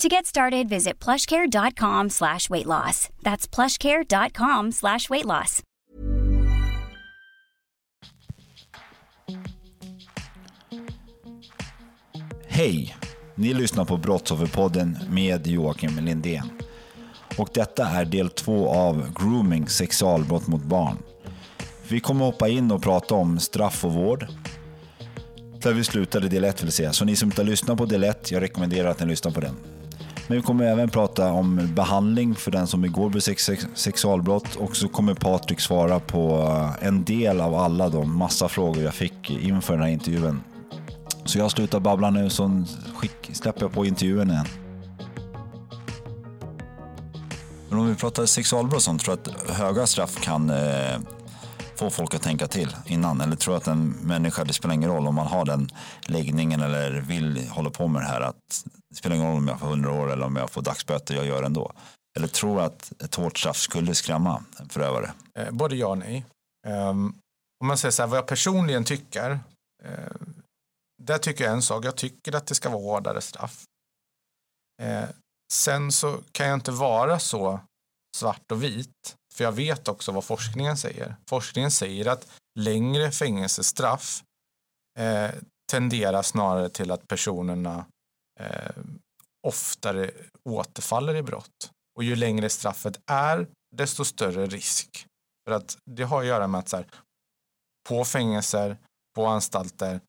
To get started, visit plushcare.com slash weight loss. That's plushcare.com slash weight loss. Hej! Ni lyssnar på Brottsofferpodden med Joakim Lindén. Och detta är del två av Grooming sexualbrott mot barn. Vi kommer hoppa in och prata om straff och vård. Där vi slutade del 1 vill säga. Så ni som inte har lyssnat på del 1, jag rekommenderar att ni lyssnar på den. Men vi kommer även prata om behandling för den som begår sex sexualbrott och så kommer Patrik svara på eh, en del av alla de massa frågor jag fick inför den här intervjun. Så jag slutar babbla nu så skick, släpper jag på intervjun igen. Men om vi pratar sexualbrott sånt, tror du att höga straff kan eh, få folk att tänka till innan? Eller tror du att en människa, det spelar ingen roll om man har den läggningen eller vill hålla på med det här, att det spelar ingen roll om jag får 100 år eller om jag får dagsböter, jag gör det ändå. Eller tror du att ett hårt straff skulle skrämma en förövare? Eh, både ja och nej. Um, om man säger så här, vad jag personligen tycker, eh, där tycker jag en sak, jag tycker att det ska vara hårdare straff. Eh, sen så kan jag inte vara så svart och vit, för jag vet också vad forskningen säger. Forskningen säger att längre fängelsestraff eh, tenderar snarare till att personerna eh, oftare återfaller i brott. Och ju längre straffet är, desto större risk. För att det har att göra med att så här, på fängelser, på anstalter,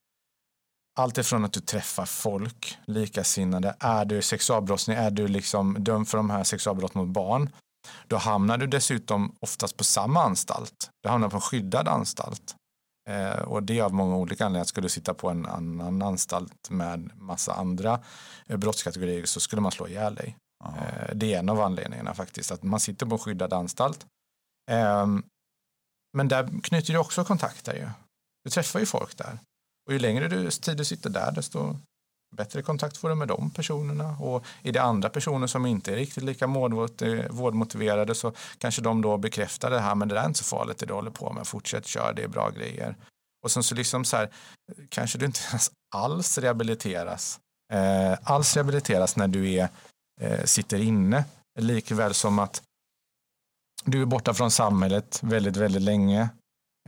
allt ifrån att du träffar folk, likasinnade, är du sexualbrottsling, är du liksom dömd för de här sexualbrott mot barn, då hamnar du dessutom oftast på samma anstalt. Du hamnar på en skyddad anstalt. Eh, och det är av många olika anledningar. Skulle du sitta på en annan anstalt med massa andra eh, brottskategorier så skulle man slå ihjäl dig. Eh, det är en av anledningarna faktiskt, att man sitter på en skyddad anstalt. Eh, men där knyter du också kontakter ju. Du träffar ju folk där. Och ju längre du, tid du sitter där, desto bättre kontakt får du med de personerna. Och är det andra personer som inte är riktigt lika eh, vårdmotiverade så kanske de då bekräftar det här, men det där är inte så farligt det du håller på med, fortsätt kör, det är bra grejer. Och sen så liksom så här, kanske du inte alls rehabiliteras, eh, alls rehabiliteras när du är, eh, sitter inne, likväl som att du är borta från samhället väldigt, väldigt länge.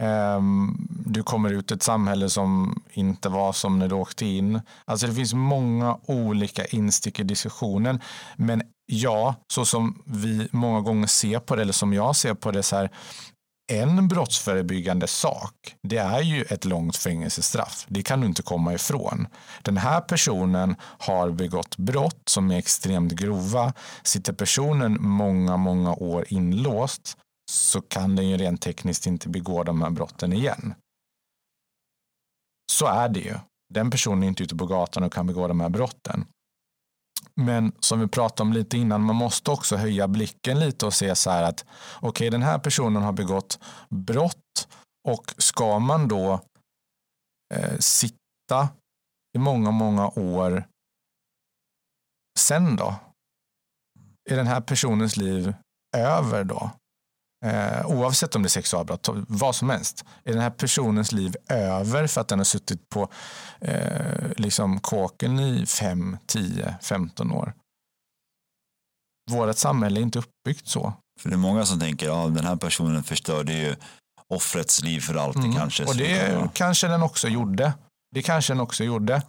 Um, du kommer ut i ett samhälle som inte var som när du åkte in. Alltså det finns många olika instick i diskussionen. Men ja, så som vi många gånger ser på det, eller som jag ser på det så här, en brottsförebyggande sak, det är ju ett långt fängelsestraff. Det kan du inte komma ifrån. Den här personen har begått brott som är extremt grova. Sitter personen många, många år inlåst så kan den ju rent tekniskt inte begå de här brotten igen. Så är det ju. Den personen är inte ute på gatan och kan begå de här brotten. Men som vi pratade om lite innan, man måste också höja blicken lite och se så här att okej, okay, den här personen har begått brott och ska man då eh, sitta i många, många år sen då? Är den här personens liv över då? Eh, oavsett om det är sexualbrott, vad som helst. Är den här personens liv över för att den har suttit på eh, liksom kåken i 5, 10, 15 år? Vårt samhälle är inte uppbyggt så. För det är många som tänker, ja den här personen förstörde ju offrets liv för alltid mm. kanske. Och det kanske den också gjorde. Det kanske den också gjorde.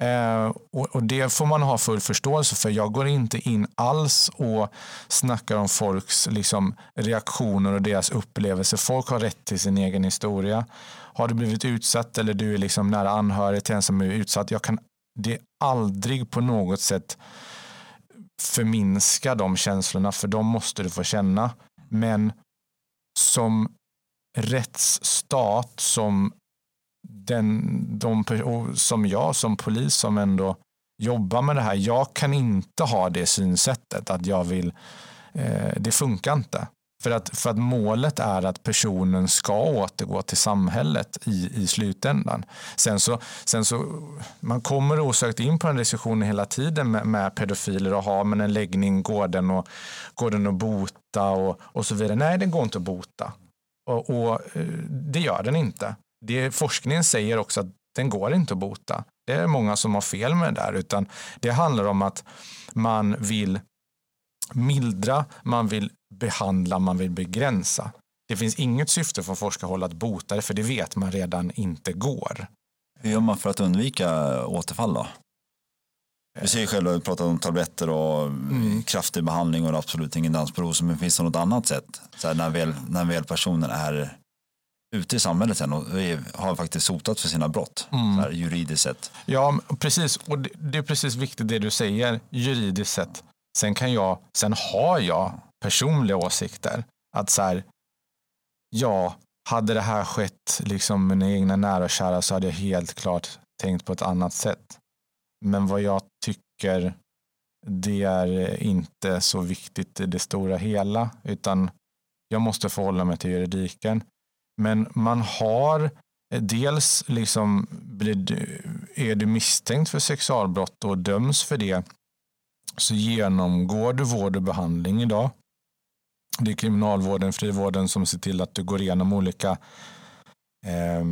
Eh, och, och, det får man ha full förståelse för. Jag går inte in alls och snackar om folks liksom, reaktioner och deras upplevelser. Folk har rätt till sin egen historia. Har du blivit utsatt eller du är liksom nära anhörig till en som är utsatt. Jag kan det aldrig på något sätt förminska de känslorna för de måste du få känna. Men som rättsstat, som, den, de, som jag som polis som ändå jobbar med det här. Jag kan inte ha det synsättet att jag vill, eh, det funkar inte. För att, för att målet är att personen ska återgå till samhället i, i slutändan. Sen så, sen så, man kommer osökt in på den diskussionen hela tiden med, med pedofiler och har man en läggning, går den, och, går den att bota och, och så vidare. Nej, den går inte att bota. Och, och eh, det gör den inte. Det, forskningen säger också att den går inte att bota. Det är många som har fel med det där, utan det handlar om att man vill mildra, man vill behandla, man vill begränsa. Det finns inget syfte från forskarhåll att bota det, för det vet man redan inte går. Hur gör man för att undvika återfall då? Vi ser ju själva, vi pratar om tabletter och mm. kraftig behandling och absolut ingen dans på rosor, men finns det något annat sätt? Så här, när, väl, när väl personen är ute i samhället sen och har faktiskt sotat för sina brott, mm. här, juridiskt sett. Ja, precis. Och det, det, är precis viktigt det du säger, juridiskt sett. Sen, kan jag, sen har jag personliga åsikter. Att så här, ja, hade det här skett liksom mina egna nära och kära så hade jag helt klart tänkt på ett annat sätt. Men vad jag tycker, det är inte så viktigt i det stora hela, utan jag måste förhålla mig till juridiken. Men man har eh, dels liksom är du misstänkt för sexualbrott och döms för det så genomgår du vård och behandling idag. Det är kriminalvården, frivården som ser till att du går igenom olika eh,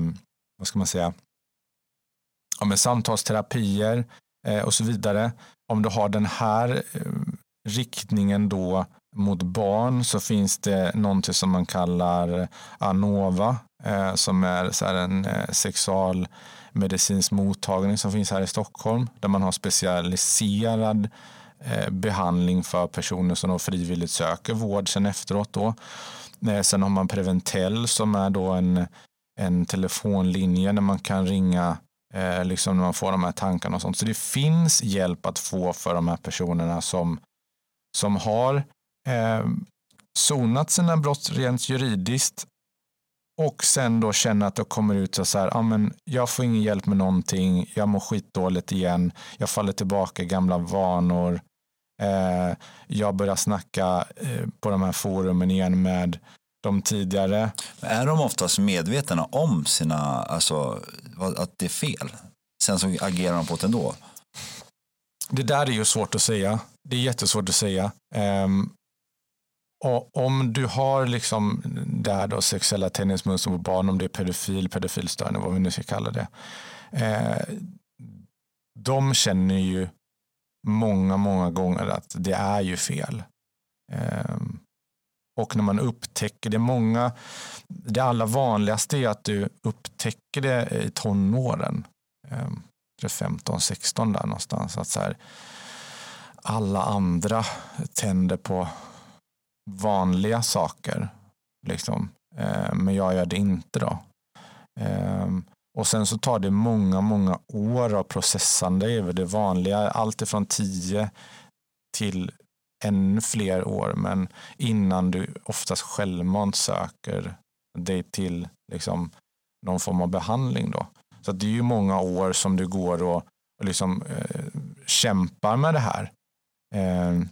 vad ska man säga, ja, med samtalsterapier eh, och så vidare. Om du har den här eh, riktningen då mot barn så finns det någonting som man kallar ANOVA eh, som är så en eh, sexualmedicinsk mottagning som finns här i Stockholm där man har specialiserad Eh, behandling för personer som då frivilligt söker vård sen efteråt. Då. Eh, sen har man Preventell som är då en, en telefonlinje där man kan ringa eh, liksom när man får de här tankarna och sånt. Så det finns hjälp att få för de här personerna som, som har eh, sonat sina brott rent juridiskt och sen då känna att det kommer ut så här, ja, men jag får ingen hjälp med någonting, jag mår skitdåligt igen, jag faller tillbaka i gamla vanor, Eh, jag börjar snacka eh, på de här forumen igen med de tidigare. Är de oftast medvetna om sina, alltså, att det är fel? Sen så agerar de på det ändå? Det där är ju svårt att säga. Det är jättesvårt att säga. Um, och om du har liksom där då sexuella tändningsmönster på barn, om det är pedofil, pedofilstörning, vad vi nu ska kalla det. Eh, de känner ju många, många gånger att det är ju fel. Eh, och när man upptäcker det, många, det allra vanligaste är att du upptäcker det i tonåren. Eh, 15, 16 där någonstans. Att så här, alla andra tänder på vanliga saker. Liksom. Eh, men jag gör det inte då. Eh, och sen så tar det många, många år av processande över det vanliga. Allt ifrån tio till ännu fler år. Men innan du oftast självmant söker dig till liksom någon form av behandling. Då. Så det är ju många år som du går och, och liksom, eh, kämpar med det här. Eh,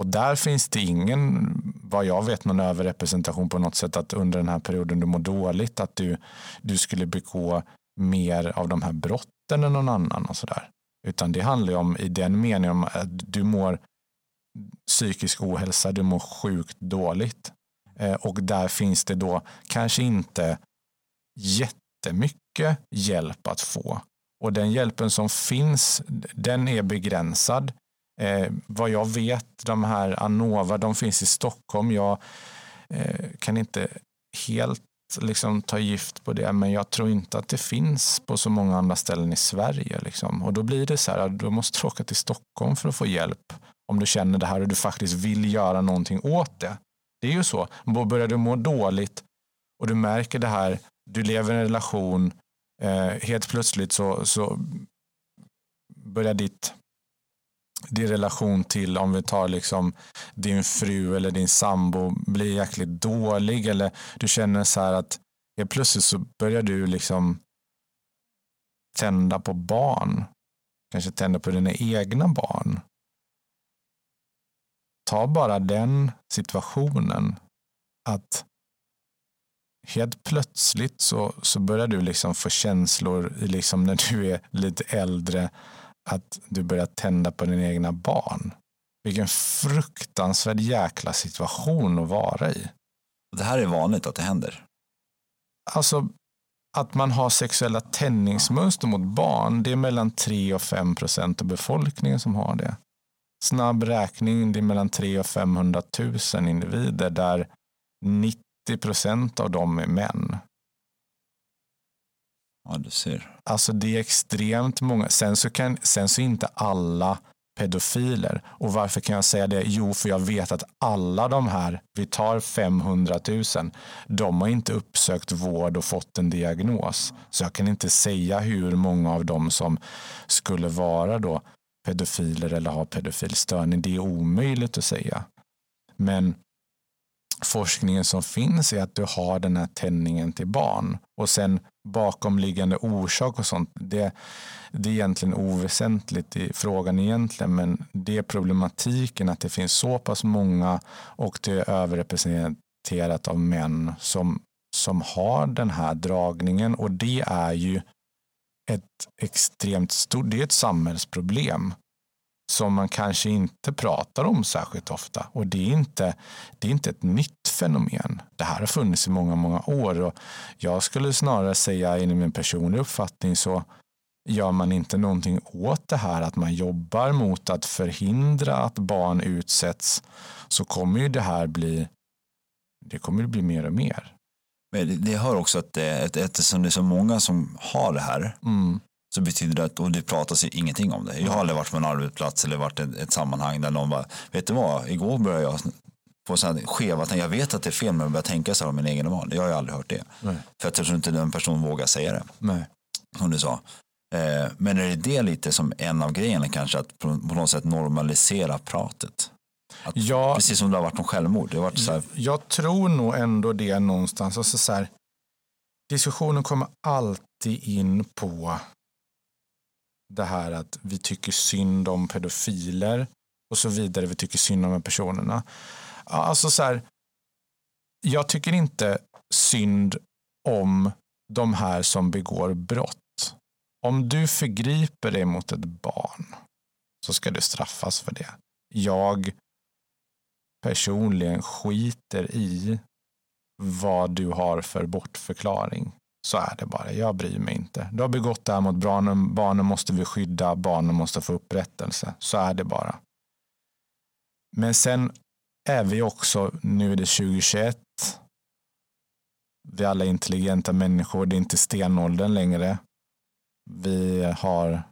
och där finns det ingen, vad jag vet, någon överrepresentation på något sätt att under den här perioden du mår dåligt, att du, du skulle begå mer av de här brotten än någon annan och sådär. Utan det handlar ju om i den meningen om att du mår psykisk ohälsa, du mår sjukt dåligt. Eh, och där finns det då kanske inte jättemycket hjälp att få. Och den hjälpen som finns, den är begränsad. Eh, vad jag vet, de här Anova, de finns i Stockholm. Jag eh, kan inte helt liksom ta gift på det, men jag tror inte att det finns på så många andra ställen i Sverige. Liksom. Och då blir det så här, då måste du åka till Stockholm för att få hjälp om du känner det här och du faktiskt vill göra någonting åt det. Det är ju så. Börjar du må dåligt och du märker det här, du lever i en relation, eh, helt plötsligt så, så börjar ditt din relation till, om vi tar liksom din fru eller din sambo blir jäkligt dålig eller du känner så här att helt plötsligt så börjar du liksom tända på barn. Kanske tända på dina egna barn. Ta bara den situationen att helt plötsligt så, så börjar du liksom få känslor liksom när du är lite äldre att du börjar tända på dina egna barn. Vilken fruktansvärd jäkla situation att vara i. Det här är vanligt att det händer. Alltså att man har sexuella tändningsmönster mot barn, det är mellan 3 och 5 procent av befolkningen som har det. Snabb räkning, det är mellan 3 och 500 000 individer där 90 procent av dem är män. Ja, du ser. Alltså det är extremt många. Sen så, kan, sen så är inte alla pedofiler. Och varför kan jag säga det? Jo, för jag vet att alla de här, vi tar 500 000, de har inte uppsökt vård och fått en diagnos. Så jag kan inte säga hur många av dem som skulle vara då pedofiler eller ha pedofilstörning. Det är omöjligt att säga. Men forskningen som finns är att du har den här tändningen till barn. Och sen bakomliggande orsak och sånt, det, det är egentligen oväsentligt i frågan egentligen, men det är problematiken att det finns så pass många och det är överrepresenterat av män som, som har den här dragningen. Och det är ju ett extremt stort, det är ett samhällsproblem som man kanske inte pratar om särskilt ofta. Och det är inte, det är inte ett nytt fenomen. Det här har funnits i många, många år och jag skulle snarare säga i min personliga uppfattning så gör man inte någonting åt det här att man jobbar mot att förhindra att barn utsätts så kommer ju det här bli det kommer bli mer och mer. Men det hör också att det, eftersom det är så många som har det här mm så betyder det att och det pratas ingenting om det. Jag har aldrig varit på en arbetsplats eller varit i ett, ett sammanhang där någon bara, vet du vad, igår började jag få så här skeva, jag vet att det är fel men jag börjar tänka så här om min egen barn. Jag har ju aldrig hört det. Nej. För att jag tror inte den personen vågar säga det. Nej. Som du sa. Eh, men är det det lite som en av grejerna kanske, att på, på något sätt normalisera pratet? Att, ja, precis som det har varit om självmord. Det har varit så här... Jag tror nog ändå det någonstans. Alltså så här, diskussionen kommer alltid in på det här att vi tycker synd om pedofiler och så vidare. Vi tycker synd om de personerna. Alltså så här, jag tycker inte synd om de här som begår brott. Om du förgriper dig mot ett barn så ska du straffas för det. Jag personligen skiter i vad du har för bortförklaring. Så är det bara. Jag bryr mig inte. Du har begått det här mot barnen. Barnen måste vi skydda. Barnen måste få upprättelse. Så är det bara. Men sen är vi också, nu är det 2021. Vi är alla intelligenta människor. Det är inte stenåldern längre. Vi har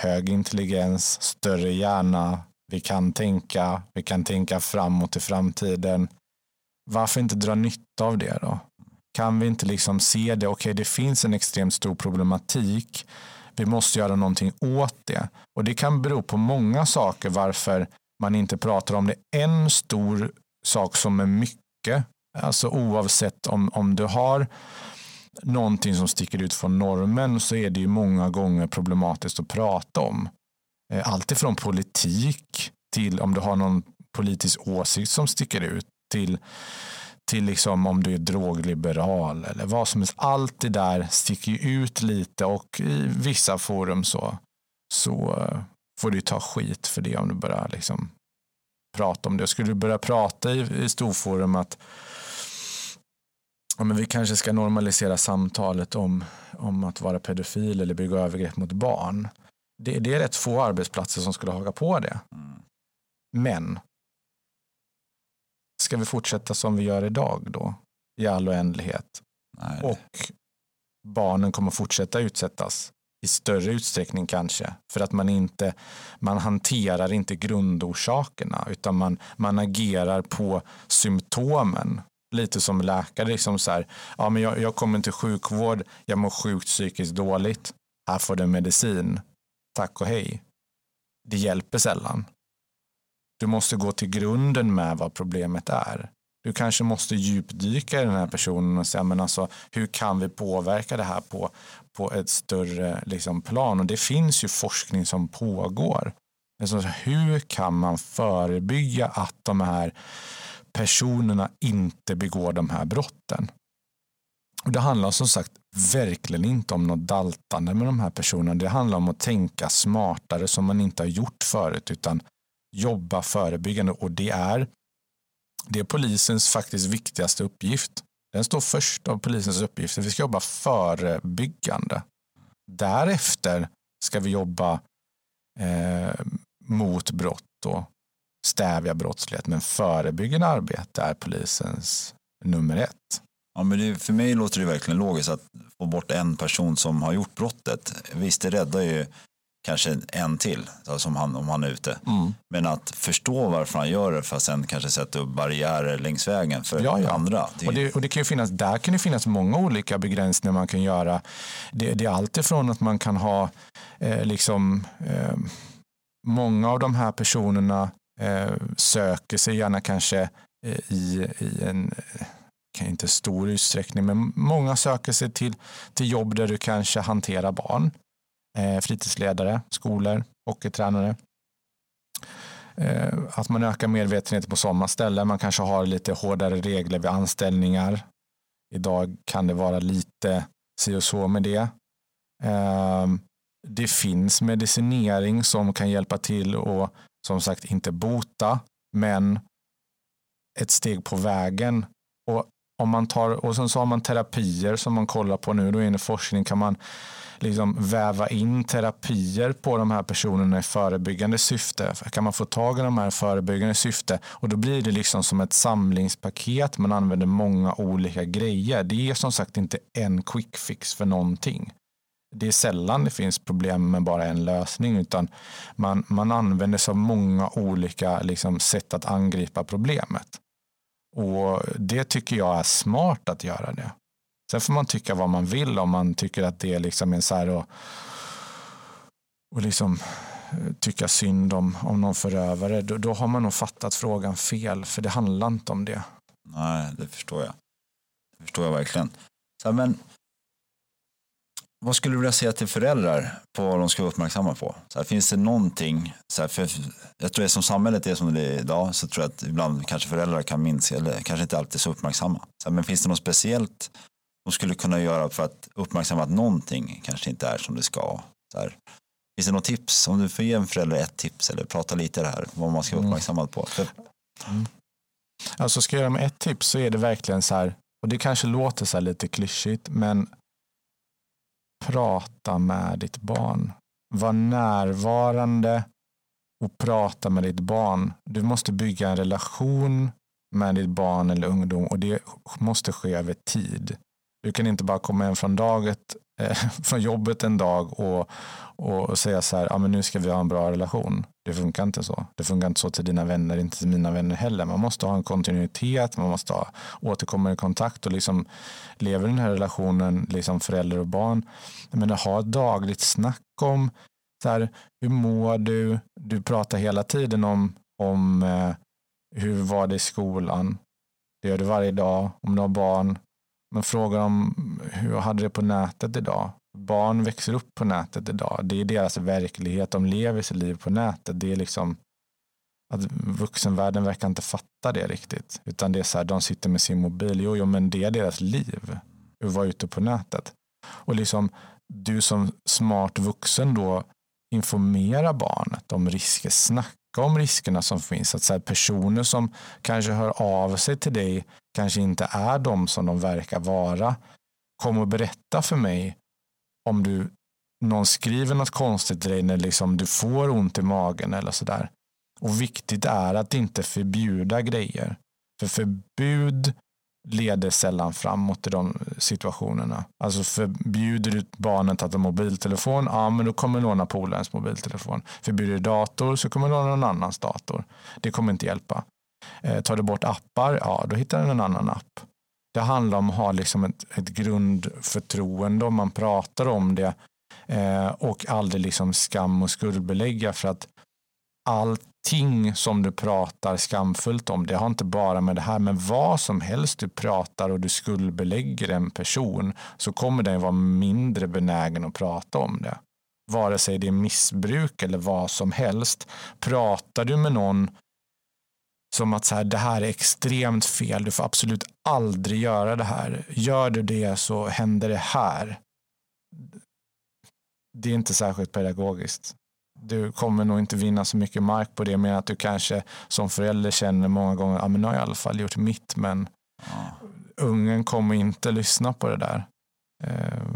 hög intelligens, större hjärna. Vi kan tänka. Vi kan tänka framåt i framtiden. Varför inte dra nytta av det då? Kan vi inte liksom se det? Okej, okay, det finns en extremt stor problematik. Vi måste göra någonting åt det. Och det kan bero på många saker varför man inte pratar om det. En stor sak som är mycket, alltså oavsett om, om du har någonting som sticker ut från normen så är det ju många gånger problematiskt att prata om. Eh, alltifrån politik till om du har någon politisk åsikt som sticker ut till till liksom om du är drogliberal eller vad som helst. Allt det där sticker ut lite och i vissa forum så, så eh, får du ta skit för det om du börjar liksom prata om det. Skulle du börja prata i, i storforum att ja, men vi kanske ska normalisera samtalet om, om att vara pedofil eller begå övergrepp mot barn. Det, det är rätt få arbetsplatser som skulle haka på det. Mm. Men Ska vi fortsätta som vi gör idag då? I all oändlighet? Nej. Och barnen kommer fortsätta utsättas i större utsträckning kanske. För att man inte, man hanterar inte grundorsakerna utan man, man agerar på symptomen. Lite som läkare, liksom så här, ja, men jag, jag kommer till sjukvård, jag mår sjukt psykiskt dåligt, här får du medicin, tack och hej. Det hjälper sällan. Du måste gå till grunden med vad problemet är. Du kanske måste djupdyka i den här personen och säga men alltså, hur kan vi påverka det här på, på ett större liksom, plan? Och det finns ju forskning som pågår. Alltså, hur kan man förebygga att de här personerna inte begår de här brotten? Och det handlar som sagt verkligen inte om något daltande med de här personerna. Det handlar om att tänka smartare som man inte har gjort förut utan jobba förebyggande och det är det är polisens faktiskt viktigaste uppgift. Den står först av polisens uppgifter. Vi ska jobba förebyggande. Därefter ska vi jobba eh, mot brott och stävja brottslighet. Men förebyggande arbete är polisens nummer ett. Ja, men det, för mig låter det verkligen logiskt att få bort en person som har gjort brottet. Visst, det räddar ju kanske en till som han, om han är ute. Mm. Men att förstå varför han gör det för att sen kanske sätta upp barriärer längs vägen för ja, ja. andra. Det... Och, det, och det kan ju finnas, där kan det finnas många olika begränsningar man kan göra. Det, det är alltifrån att man kan ha eh, liksom eh, många av de här personerna eh, söker sig gärna kanske eh, i, i en kan inte stor utsträckning, men många söker sig till, till jobb där du kanske hanterar barn eh, Eh, fritidsledare, skolor, hockeytränare. Eh, att man ökar medvetenheten på sådana ställen. Man kanske har lite hårdare regler vid anställningar. Idag kan det vara lite si och så med det. Eh, det finns medicinering som kan hjälpa till och som sagt inte bota, men ett steg på vägen. Och om man tar, och sen så har man terapier som man kollar på nu, då är det forskning kan man liksom väva in terapier på de här personerna i förebyggande syfte? Kan man få tag i de här förebyggande syfte? Och då blir det liksom som ett samlingspaket. Man använder många olika grejer. Det är som sagt inte en quick fix för någonting. Det är sällan det finns problem med bara en lösning utan man, man använder sig av många olika liksom, sätt att angripa problemet. Och det tycker jag är smart att göra det. Sen får man tycka vad man vill om man tycker att det är liksom en så här och, och liksom eh, tycka synd om, om någon förövare. Då, då har man nog fattat frågan fel för det handlar inte om det. Nej, det förstår jag. Det förstår jag verkligen. Så här, men vad skulle du vilja säga till föräldrar på vad de ska vara uppmärksamma på? Så här, finns det någonting, så här, för jag tror att som samhället är som det är idag så tror jag att ibland kanske föräldrar kan minska eller kanske inte alltid så uppmärksamma. Så här, men finns det något speciellt de skulle kunna göra för att uppmärksamma att någonting kanske inte är som det ska. Så här. Finns det något tips? Om du får ge en förälder ett tips eller prata lite det här, vad man ska vara mm. uppmärksammad på. För... Mm. Alltså ska jag göra med ett tips så är det verkligen så här, och det kanske låter så här lite klyschigt, men prata med ditt barn. Var närvarande och prata med ditt barn. Du måste bygga en relation med ditt barn eller ungdom och det måste ske över tid. Du kan inte bara komma hem från, daget, eh, från jobbet en dag och, och säga så här, ah, men nu ska vi ha en bra relation. Det funkar inte så. Det funkar inte så till dina vänner, inte till mina vänner heller. Man måste ha en kontinuitet, man måste ha återkommande kontakt och liksom lever den här relationen, liksom förälder och barn. Men ha ett dagligt snack om så här, hur mår du? Du pratar hela tiden om, om eh, hur var det i skolan? Det gör du varje dag. Om du har barn, men frågar om hur jag hade det på nätet idag. Barn växer upp på nätet idag. Det är deras verklighet. De lever sitt liv på nätet. Det är liksom att vuxenvärlden verkar inte fatta det riktigt. Utan det är så här, de sitter med sin mobil. Jo, jo, men det är deras liv. Att vara ute på nätet. Och liksom du som smart vuxen då informera barnet om risker. Snacka om riskerna som finns. Att så här, personer som kanske hör av sig till dig kanske inte är de som de verkar vara. Kom och berätta för mig om du någon skriver något konstigt till dig när liksom du får ont i magen eller sådär. Och viktigt är att inte förbjuda grejer. För förbud leder sällan framåt i de situationerna. Alltså förbjuder du barnet att ha mobiltelefon, ja men då kommer låna polarens mobiltelefon. Förbjuder du dator så kommer låna någon annans dator. Det kommer inte hjälpa. Eh, tar du bort appar, ja då hittar den en annan app. Det handlar om att ha liksom ett, ett grundförtroende om man pratar om det eh, och aldrig liksom skam och skuldbelägga för att allt ting som du pratar skamfullt om, det har inte bara med det här, men vad som helst du pratar och du skuldbelägger en person så kommer den vara mindre benägen att prata om det. Vare sig det är missbruk eller vad som helst. Pratar du med någon som att så här, det här är extremt fel, du får absolut aldrig göra det här. Gör du det så händer det här. Det är inte särskilt pedagogiskt. Du kommer nog inte vinna så mycket mark på det, men att du kanske som förälder känner många gånger, ja men nu har jag i alla fall gjort mitt, men ja. ungen kommer inte lyssna på det där.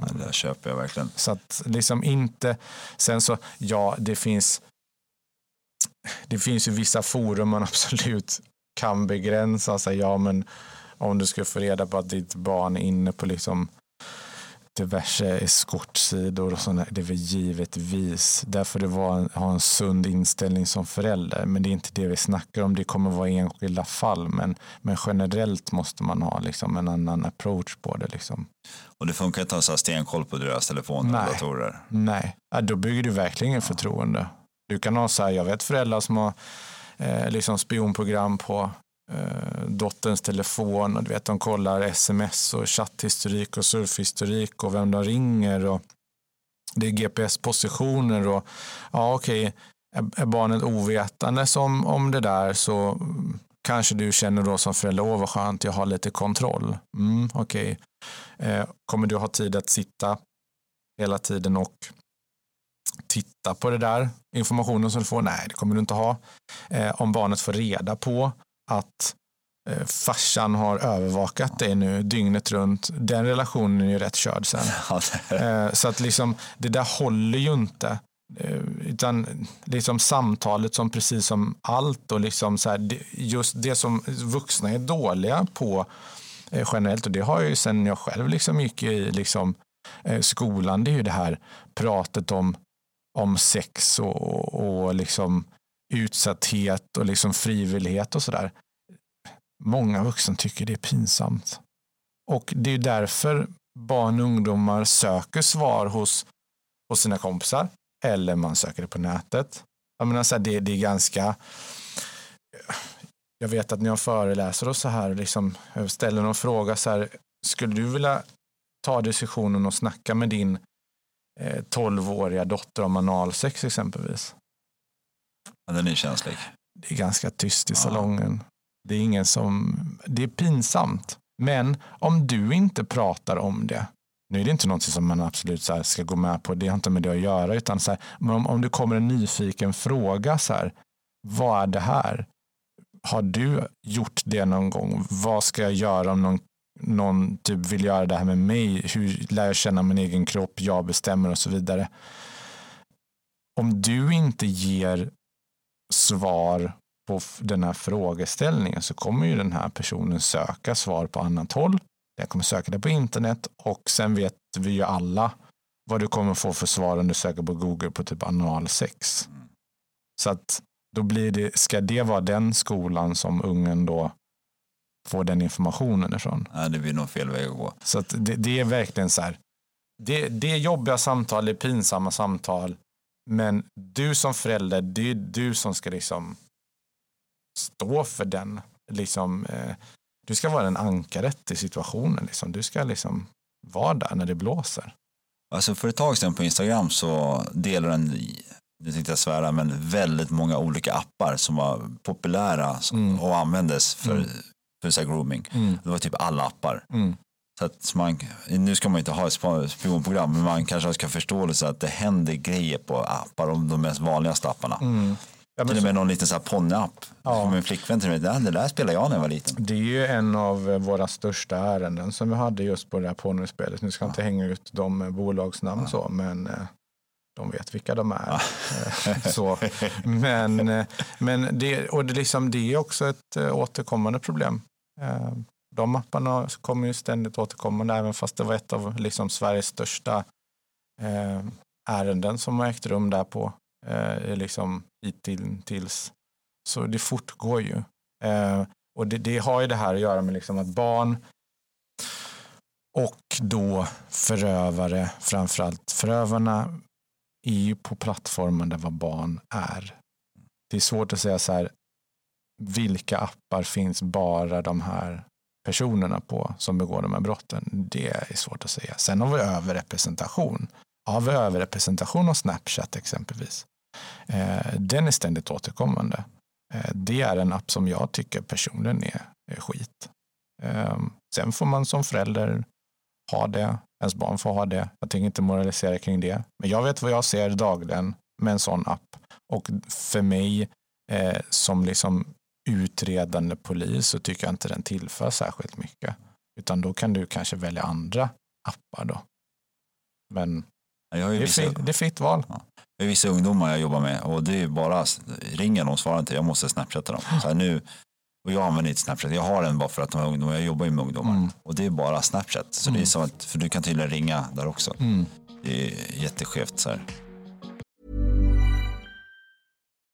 Ja, det köper jag verkligen. Så att liksom inte, sen så, ja det finns det finns ju vissa forum man absolut kan begränsa sig. Ja, men om du ska få reda på att ditt barn är inne på liksom diverse eskortsidor och sådana, det är väl givetvis. Därför det var ha en sund inställning som förälder. Men det är inte det vi snackar om. Det kommer vara enskilda fall. Men, men generellt måste man ha liksom en annan approach på det. Liksom. Och det funkar inte att ha stenkoll på deras telefoner och datorer? Nej, ja, då bygger du verkligen ja. förtroende. Du kan ha så här, jag vet föräldrar som har eh, liksom spionprogram på eh, dotterns telefon och du vet de kollar sms och chatthistorik och surfhistorik och vem de ringer och det är GPS-positioner och ja okej, okay, är barnet ovetande om, om det där så kanske du känner då som förälder, åh vad skönt, jag har lite kontroll. Mm, okej, okay. eh, kommer du ha tid att sitta hela tiden och titta på det där informationen som du får? Nej, det kommer du inte ha. Eh, om barnet får reda på att eh, farsan har övervakat dig nu dygnet runt, den relationen är ju rätt körd sen. eh, så att liksom, det där håller ju inte. Eh, utan liksom samtalet som precis som allt och liksom så här, just det som vuxna är dåliga på eh, generellt och det har jag ju sen jag själv liksom gick i liksom, skolan, det är ju det här pratet om om sex och, och liksom utsatthet och liksom frivillighet och sådär. Många vuxna tycker det är pinsamt. Och det är därför barn och ungdomar söker svar hos, hos sina kompisar eller man söker det på nätet. Jag menar, så här, det, det är ganska jag vet att när jag föreläser och så här, liksom, jag ställer någon fråga så här, skulle du vilja ta diskussionen och snacka med din 12-åriga eh, dotter om analsex exempelvis. Ja, den är känslig. Det är ganska tyst i ja. salongen. Det är ingen som, det är pinsamt. Men om du inte pratar om det, nu är det inte något som man absolut så ska gå med på, det har inte med det att göra, utan så här, om, om det kommer en nyfiken fråga, så här, vad är det här? Har du gjort det någon gång? Vad ska jag göra om någon någon typ vill göra det här med mig, hur lär jag känna min egen kropp, jag bestämmer och så vidare. Om du inte ger svar på den här frågeställningen så kommer ju den här personen söka svar på annat håll. Den kommer söka det på internet och sen vet vi ju alla vad du kommer få för svar om du söker på Google på typ analsex. Så att då blir det, ska det vara den skolan som ungen då få den informationen ifrån. Ja, det blir nog fel väg att gå. Så att det, det är verkligen så här. Det, det är jobbiga samtal, det är pinsamma samtal. Men du som förälder, det är du som ska liksom stå för den. Liksom, eh, du ska vara en ankaret i situationen. Liksom. Du ska liksom vara där när det blåser. Alltså för ett tag sedan på Instagram så delade en, nu tänkte jag svära, men väldigt många olika appar som var populära mm. och användes för mm för så grooming. Mm. Det var typ alla appar. Mm. Så att man, nu ska man inte ha ett spionprogram, men man kanske ska förstå det så att det händer grejer på appar, de mest vanligaste apparna. Mm. Ja, till och med någon liten ponnyapp. Ja. Min flickvän till mig, det där spelade jag när jag var liten. Det är ju en av våra största ärenden som vi hade just på det här ponnyspelet. Nu ska jag ja. inte hänga ut de bolagsnamn ja. så, men eh, de vet vilka de är. Eh, så. Men, eh, men det, och det, liksom, det är också ett återkommande problem. De apparna kommer ju ständigt återkommande, även fast det var ett av liksom Sveriges största eh, ärenden som har ägt rum där på eh, liksom hittills. Så det fortgår ju. Eh, och det, det, har ju det här att göra med liksom att barn och då förövare, framförallt förövarna är ju på plattformen där vad barn är. Det är svårt att säga så här, vilka appar finns bara de här personerna på som begår de här brotten? Det är svårt att säga. Sen har vi överrepresentation. Har vi överrepresentation av Snapchat exempelvis? Eh, den är ständigt återkommande. Eh, det är en app som jag tycker personligen är, är skit. Eh, sen får man som förälder ha det. Ens barn får ha det. Jag tänker inte moralisera kring det. Men jag vet vad jag ser dagligen med en sån app. Och för mig eh, som liksom utredande polis så tycker jag inte den tillför särskilt mycket. Utan då kan du kanske välja andra appar då. Men det är, vissa, det är fritt val. Ja. Det är vissa ungdomar jag jobbar med och det är bara ringer de svarar inte, jag måste snapchatta dem. Så nu, och jag använder inte Snapchat, jag har den bara för att de är ungdomar, jag jobbar ju med ungdomar. Mm. Och det är bara Snapchat, så mm. det är mm. som att, för du kan tydligen ringa där också. Mm. Det är jätteskevt så här.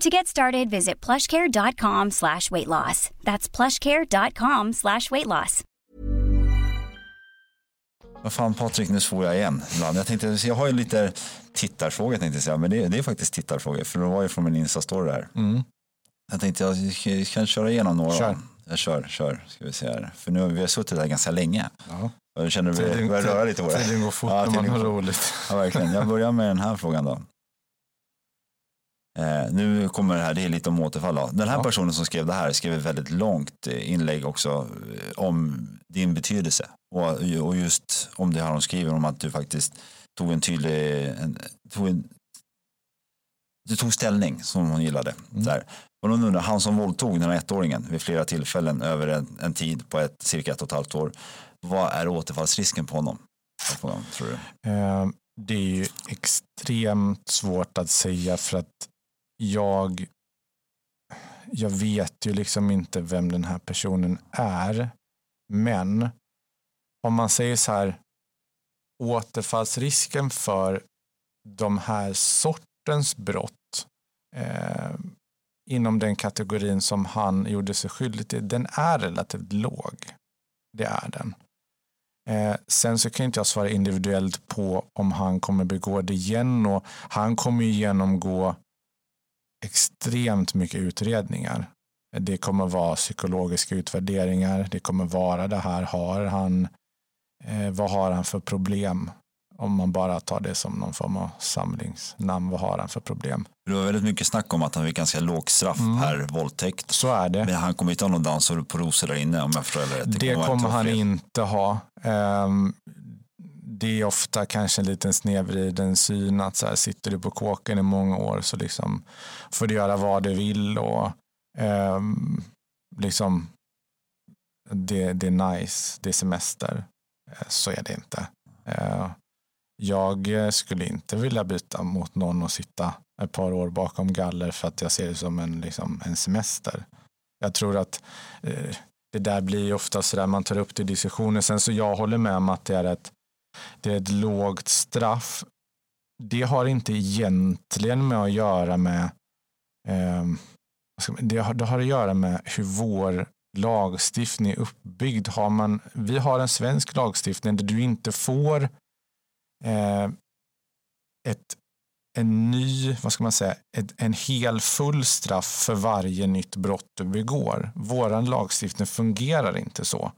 To get started, visit plushcare.com slash weight loss. That's plushcare.com slash weight loss. Vad fan Patrik, nu får jag igen. Jag, tänkte, jag har ju lite tittarfrågor tänkte jag säga, men det, det är faktiskt tittarfrågor, för det var ju från min Insta-story där. Mm. Jag tänkte jag kan köra igenom några. Kör. Jag kör, kör, ska vi se här. För nu har vi suttit där ganska länge. Ja. Jag känner att vi börjar röra lite på det. Tiden går fort ja, när man har roligt. Ja, verkligen. Jag börjar med den här frågan då. Eh, nu kommer det här, det är lite om återfall. Då. Den här ja. personen som skrev det här skrev ett väldigt långt eh, inlägg också eh, om din betydelse. Och, och just om det här hon skriver om att du faktiskt tog en tydlig, en, tog en, du tog ställning som hon gillade. Mm. Där. Och då undrar, han som våldtog den här ettåringen vid flera tillfällen över en, en, tid på ett, cirka ett och ett halvt år. Vad är återfallsrisken på honom? tror du? Eh, det är ju extremt svårt att säga för att jag, jag vet ju liksom inte vem den här personen är. Men om man säger så här, återfallsrisken för de här sortens brott eh, inom den kategorin som han gjorde sig skyldig till, den är relativt låg. Det är den. Eh, sen så kan inte jag svara individuellt på om han kommer begå det igen och han kommer ju genomgå extremt mycket utredningar. Det kommer vara psykologiska utvärderingar. Det kommer vara det här. Har han, eh, vad har han för problem? Om man bara tar det som någon form av samlingsnamn. Vad har han för problem? Det var väldigt mycket snack om att han fick ganska lågt straff mm. per våldtäkt. Så är det. Men han kommer inte ha någon dans på rosor där inne om jag förstår det rätt. Det, det kommer, kommer han inte ha. Um, det är ofta kanske en liten snedvriden syn att så här, sitter du på kåken i många år så liksom får du göra vad du vill och eh, liksom det, det är nice, det är semester. Eh, så är det inte. Eh, jag skulle inte vilja byta mot någon och sitta ett par år bakom galler för att jag ser det som en, liksom, en semester. Jag tror att eh, det där blir ofta så där man tar upp det i diskussioner. Sen så jag håller med om att det är ett, det är ett lågt straff. Det har inte egentligen med att göra med eh, det, har, det har att göra med hur vår lagstiftning är uppbyggd. Har man, vi har en svensk lagstiftning där du inte får eh, ett en ny, vad ska man säga, ett, en hel full straff för varje nytt brott du begår. Vår lagstiftning fungerar inte så.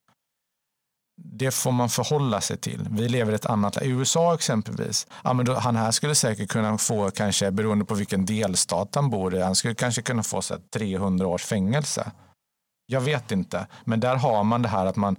Det får man förhålla sig till. Vi lever i ett annat land. I USA exempelvis, ja, men då, han här skulle säkert kunna få, kanske beroende på vilken delstat han bor i, han skulle kanske kunna få så här, 300 års fängelse. Jag vet inte, men där har man det här att man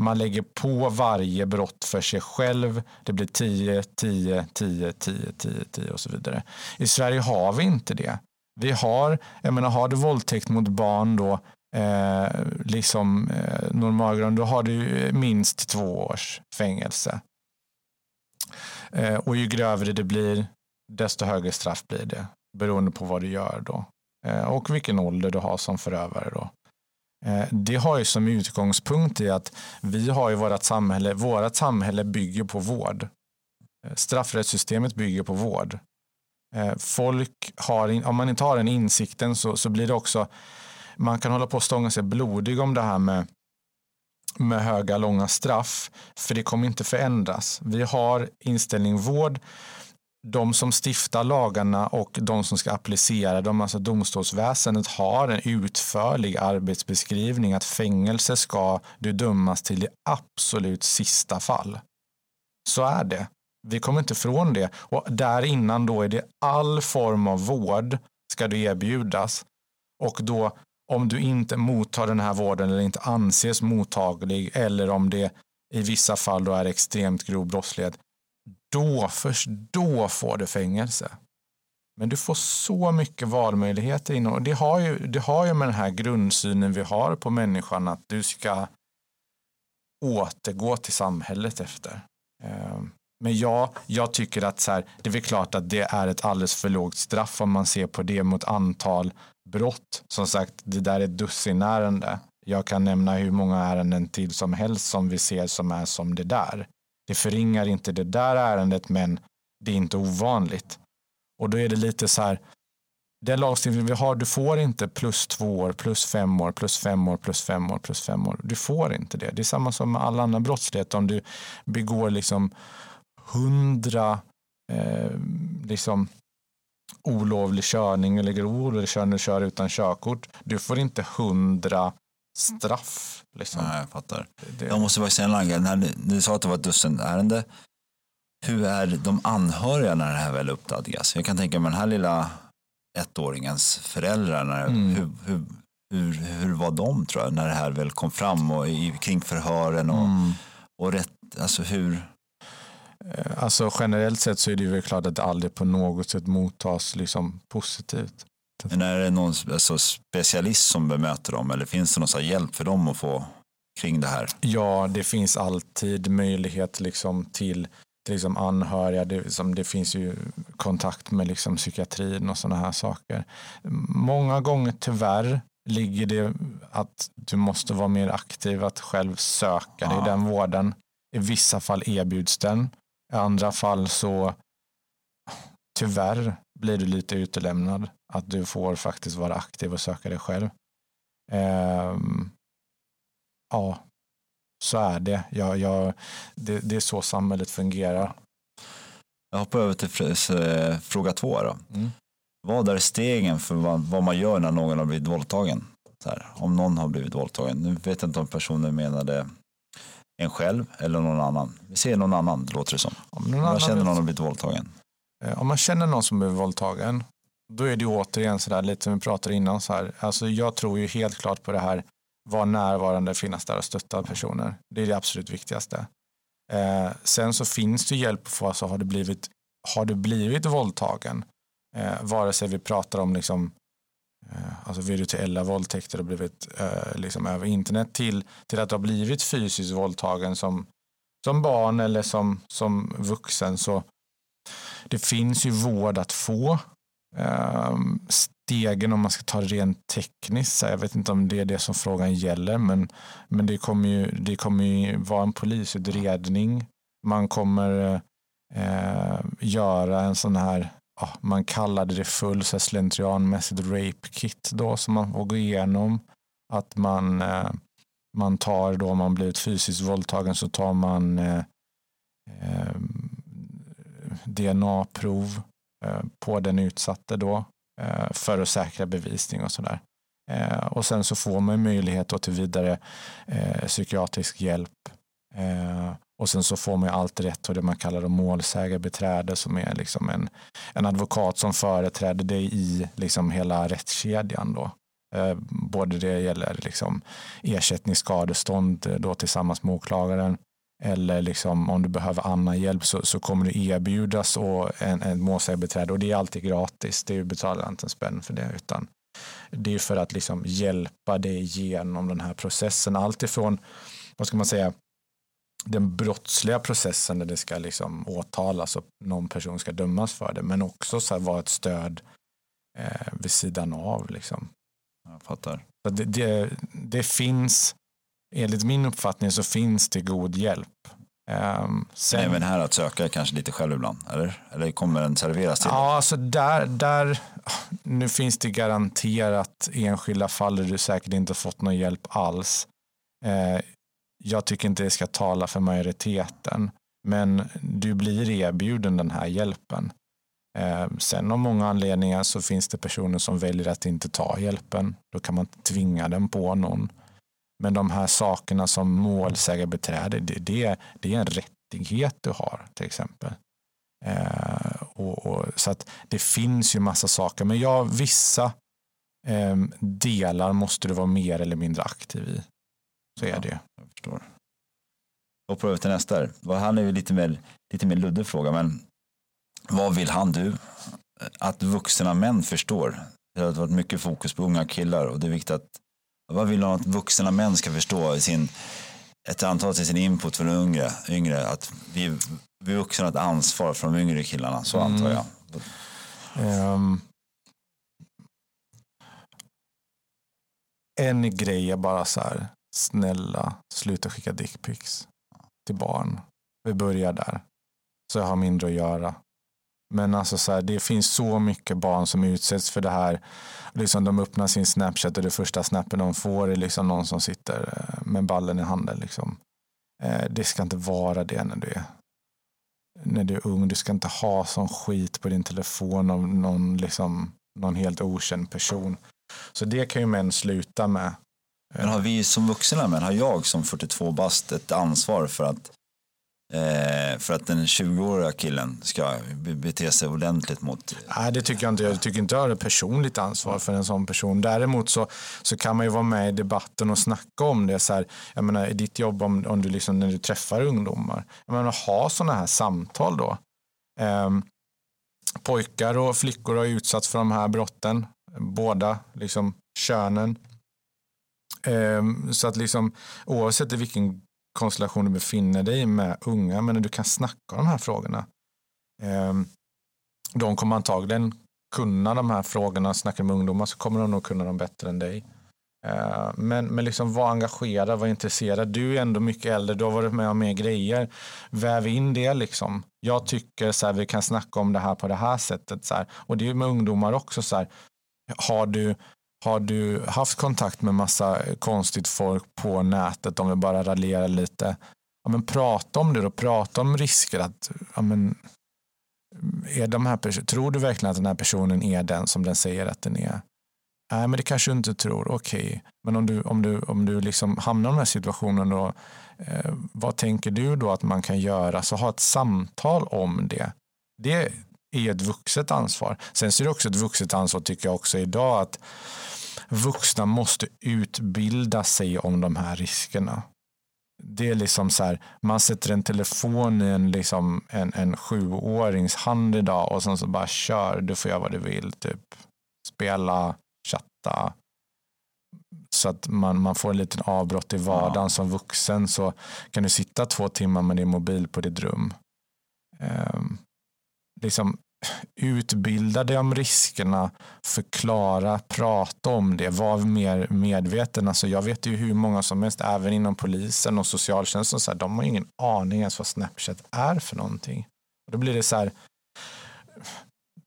man lägger på varje brott för sig själv. Det blir 10, 10, 10, 10, 10, 10 och så vidare. I Sverige har vi inte det. Vi har, jag menar, har du våldtäkt mot barn då, eh, liksom eh, normalgrund, då har du minst två års fängelse. Eh, och ju grövre det blir, desto högre straff blir det, beroende på vad du gör då. Eh, och vilken ålder du har som förövare då. Eh, det har ju som utgångspunkt i att vi har ju vårt samhälle, vårt samhälle bygger på vård. Eh, straffrättssystemet bygger på vård. Eh, folk har, om man inte har den insikten så, så blir det också, man kan hålla på och stånga sig blodig om det här med, med höga, långa straff, för det kommer inte förändras. Vi har inställning vård de som stiftar lagarna och de som ska applicera dem, alltså domstolsväsendet, har en utförlig arbetsbeskrivning att fängelse ska du dömas till i absolut sista fall. Så är det. Vi kommer inte ifrån det. Och där innan då är det all form av vård ska du erbjudas. Och då om du inte mottar den här vården eller inte anses mottaglig eller om det i vissa fall då är extremt grov brottslighet, då, först då får du fängelse. Men du får så mycket valmöjligheter inom, och det har, ju, det har ju med den här grundsynen vi har på människan att du ska återgå till samhället efter. Ehm, men ja, jag tycker att så här, det är väl klart att det är ett alldeles för lågt straff om man ser på det mot antal brott. Som sagt, det där är ett dussinärende. Jag kan nämna hur många ärenden till som helst som vi ser som är som det där. Det förringar inte det där ärendet, men det är inte ovanligt. Och då är det lite så här, den lagstiftning vi har, du får inte plus två år, plus fem år, plus fem år, plus fem år, plus fem år. Du får inte det. Det är samma som med all annan brottslighet. Om du begår liksom hundra eh, liksom olovlig körning eller grov olovlig körning och kör utan körkort. Du får inte hundra straff. Liksom. Nej, jag fattar. Det... Jag måste bara säga en annan grej. Ni sa att det var ett dussinärende. Hur är de anhöriga när det här väl uppdagas? Jag kan tänka mig den här lilla ettåringens föräldrar. När, mm. hur, hur, hur, hur var de tror jag när det här väl kom fram och i, kring förhören och, mm. och rätt, alltså hur? Eh, alltså generellt sett så är det ju klart att det aldrig på något sätt mottas liksom positivt. Men är det någon alltså, specialist som bemöter dem eller finns det någon hjälp för dem att få kring det här? Ja, det finns alltid möjlighet liksom till, till liksom anhöriga. Det, liksom, det finns ju kontakt med liksom psykiatrin och sådana här saker. Många gånger tyvärr ligger det att du måste vara mer aktiv, att själv söka dig den vården. I vissa fall erbjuds den. I andra fall så tyvärr blir du lite utelämnad. Att du får faktiskt vara aktiv och söka dig själv. Um, ja, så är det. Jag, jag, det. Det är så samhället fungerar. Jag hoppar över till fråga två. Då. Mm. Vad är stegen för vad, vad, man gör när någon har blivit våldtagen? Här, om någon har blivit våldtagen. Nu vet jag inte om personen menade en själv eller någon annan. Vi ser någon annan, låter det som. Om någon vad känner någon har blivit våldtagen? Eh, om man känner någon som blivit våldtagen då är det återigen så där lite som vi pratade innan. Så här. Alltså jag tror ju helt klart på det här vara närvarande, finnas där och stötta personer. Det är det absolut viktigaste. Eh, sen så finns det hjälp att få, alltså har du blivit, har du blivit våldtagen, eh, vare sig vi pratar om liksom, Eh, alltså virtuella våldtäkter och blivit eh, liksom över internet till, till att ha har blivit fysiskt våldtagen som som barn eller som, som vuxen så det finns ju vård att få. Ehm, stegen om man ska ta det rent tekniskt, jag vet inte om det är det som frågan gäller, men, men det kommer ju, det kommer ju vara en polisutredning. Man kommer eh, göra en sån här, oh, man kallade det full slentrianmässigt rape kit då som man får gå igenom. Att man, eh, man tar då, om man blivit fysiskt våldtagen så tar man eh, eh DNA-prov eh, på den utsatte då eh, för att säkra bevisning och sådär. Eh, och sen så får man möjlighet till vidare eh, psykiatrisk hjälp eh, och sen så får man ju allt rätt och det man kallar då målsägarbeträde som är liksom en, en advokat som företräder dig i liksom hela rättskedjan. Då. Eh, både det gäller liksom ersättning, skadestånd eh, då tillsammans med åklagaren eller liksom om du behöver annan hjälp så, så kommer du erbjudas och en, en målsägarbeträde och det är alltid gratis. Det betalar inte en spänn för det utan det är för att liksom hjälpa dig genom den här processen. Allt ifrån, vad ska man säga, den brottsliga processen där det ska liksom åtalas och någon person ska dömas för det, men också så vara ett stöd eh, vid sidan av. Liksom. Jag fattar. Så det, det, det, finns, enligt min uppfattning så finns det god hjälp. Um, sen, även här att söka kanske lite själv ibland, eller? Eller kommer den serveras till? Ja, alltså där, där, nu finns det garanterat enskilda fall där du säkert inte fått någon hjälp alls. Eh, jag tycker inte det ska tala för majoriteten, men du blir erbjuden den här hjälpen. Eh, sen av många anledningar så finns det personer som väljer att inte ta hjälpen. Då kan man tvinga den på någon. Men de här sakerna som målsägarbiträde, det, det, det är en rättighet du har till exempel. Eh, och, och, så att det finns ju massa saker. Men ja, vissa eh, delar måste du vara mer eller mindre aktiv i. Så är det. Jag förstår. Hoppar över till nästa. Här är ju lite mer, lite mer luddig fråga, men vad vill han du att vuxna män förstår? Det har varit mycket fokus på unga killar och det är viktigt att vad vill han att vuxna män ska förstå i sin ett antal till sin input för de yngre, yngre att vi, vi vuxna har ett ansvar för de yngre killarna, så mm. antar jag. Um, en grej är bara så här, snälla sluta skicka dickpics till barn. Vi börjar där. Så jag har mindre att göra. Men alltså så här, det finns så mycket barn som utsätts för det här. Liksom de öppnar sin Snapchat och det första snappen de får är liksom någon som sitter eh, med ballen i handen. Liksom. Eh, det ska inte vara det när du är, när du är ung. Du ska inte ha sån skit på din telefon av någon, liksom, någon helt okänd person. Så det kan ju män sluta med. Men har vi som vuxna män, har jag som 42 bast ett ansvar för att Eh, för att den 20-åriga killen ska bete sig ordentligt mot... Nej, det tycker jag inte. Jag tycker inte jag har ett personligt ansvar för en sån person. Däremot så, så kan man ju vara med i debatten och snacka om det. Så här, jag menar, i ditt jobb om, om du liksom, när du träffar ungdomar. Jag menar, ha sådana här samtal då. Eh, pojkar och flickor har utsatts för de här brotten. Båda liksom, könen. Ehm, så att liksom, oavsett i vilken konstellation du befinner dig med unga, men du kan snacka om de här frågorna. Ehm, de kommer antagligen kunna de här frågorna, snacka med ungdomar så kommer de nog kunna dem bättre än dig. Ehm, men, men liksom var engagerad, var intresserad. Du är ändå mycket äldre, du har varit med om mer grejer. Väv in det liksom. Jag tycker så här, vi kan snacka om det här på det här sättet. Så här. Och det är med ungdomar också. Så här. Har du har du haft kontakt med massa konstigt folk på nätet om vi bara raljerar lite? Ja, men prata om det och prata om risker. Att, ja, men, är de här tror du verkligen att den här personen är den som den säger att den är? Nej, men det kanske du inte tror. Okej, okay. men om du, om du, om du liksom hamnar i den här situationen, då, eh, vad tänker du då att man kan göra? Så ha ett samtal om det. Det är ett vuxet ansvar. Sen så är det också ett vuxet ansvar tycker jag också idag att vuxna måste utbilda sig om de här riskerna. Det är liksom så här, man sätter en telefon i en, liksom, en, en sjuårings hand idag och sen så bara kör, du får göra vad du vill. Typ. Spela, chatta. så att man, man får en liten avbrott i vardagen ja. som vuxen så kan du sitta två timmar med din mobil på ditt rum. Eh, liksom utbilda dig om riskerna, förklara, prata om det, var mer medveten. Alltså jag vet ju hur många som helst, även inom polisen och socialtjänsten, så här, de har ingen aning ens vad Snapchat är för någonting. Och då blir det så här,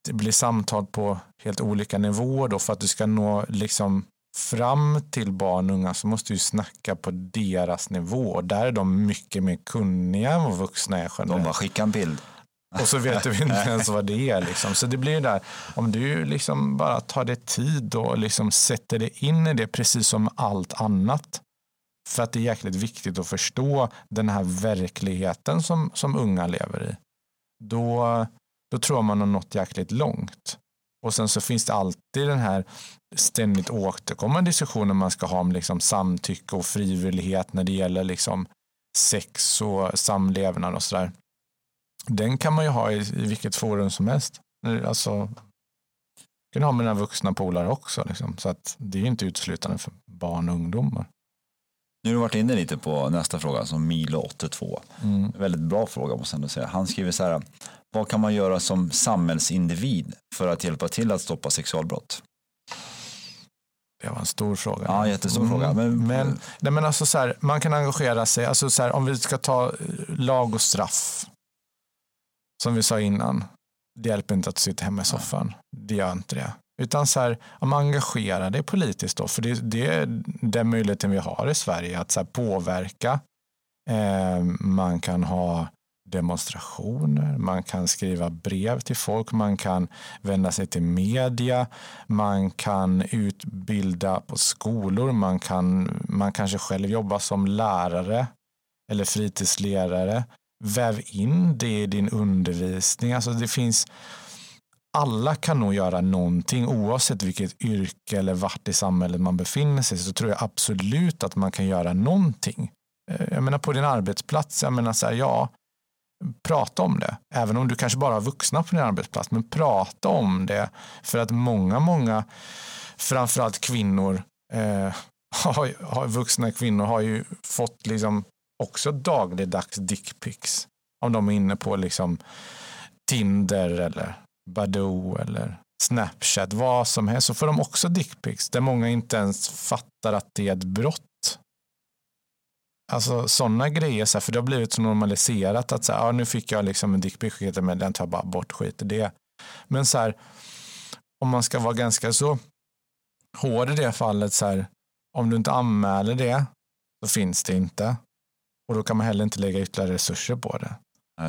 det blir samtal på helt olika nivåer då för att du ska nå liksom fram till barn och unga så måste du snacka på deras nivå. Där är de mycket mer kunniga än vad vuxna är generellt. De bara skickar en bild. Och så vet du inte ens vad det är. Liksom. Så det blir ju där, om du liksom bara tar dig tid och liksom sätter dig in i det precis som allt annat. För att det är jäkligt viktigt att förstå den här verkligheten som, som unga lever i. Då, då tror jag man har nått jäkligt långt. Och sen så finns det alltid den här ständigt återkommande diskussionen man ska ha om liksom samtycke och frivillighet när det gäller liksom sex och samlevnad och sådär. Den kan man ju ha i, i vilket forum som helst. Alltså, kan ha mina vuxna polare också. Liksom. Så att det är inte uteslutande för barn och ungdomar. Nu har du varit inne lite på nästa fråga, som Milo82. Mm. Väldigt bra fråga måste jag ändå säga. Han skriver så här, vad kan man göra som samhällsindivid för att hjälpa till att stoppa sexualbrott? Det var en stor fråga. Ja, jättestor mm. fråga. Men, men, nej, men alltså så här, man kan engagera sig. Alltså så här, om vi ska ta lag och straff. Som vi sa innan. Det hjälper inte att sitta hemma i soffan. Det gör inte det. Utan så här, om engagera dig politiskt då. För det, det är den möjligheten vi har i Sverige. Att så påverka. Eh, man kan ha demonstrationer, man kan skriva brev till folk, man kan vända sig till media, man kan utbilda på skolor, man kan man kanske själv jobba som lärare eller fritidsledare. Väv in det i din undervisning. Alltså det finns alla kan nog göra någonting oavsett vilket yrke eller vart i samhället man befinner sig så tror jag absolut att man kan göra någonting. Eh, jag menar på din arbetsplats, jag menar så här, ja, prata om det. Även om du kanske bara har vuxna på din arbetsplats. Men prata om det. För att många, många, framförallt kvinnor, eh, har, har, vuxna kvinnor har ju fått liksom också dagligdags dickpics. Om de är inne på liksom Tinder eller Badoo eller Snapchat, vad som helst, så får de också dickpics. Där många inte ens fattar att det är ett brott Alltså sådana grejer, så här, för det har blivit så normaliserat att så här, ah, nu fick jag liksom en dickpic, men den tar jag bara bort, skit i det. Men så här, om man ska vara ganska så hård i det fallet, så här, om du inte anmäler det så finns det inte. Och då kan man heller inte lägga ytterligare resurser på det.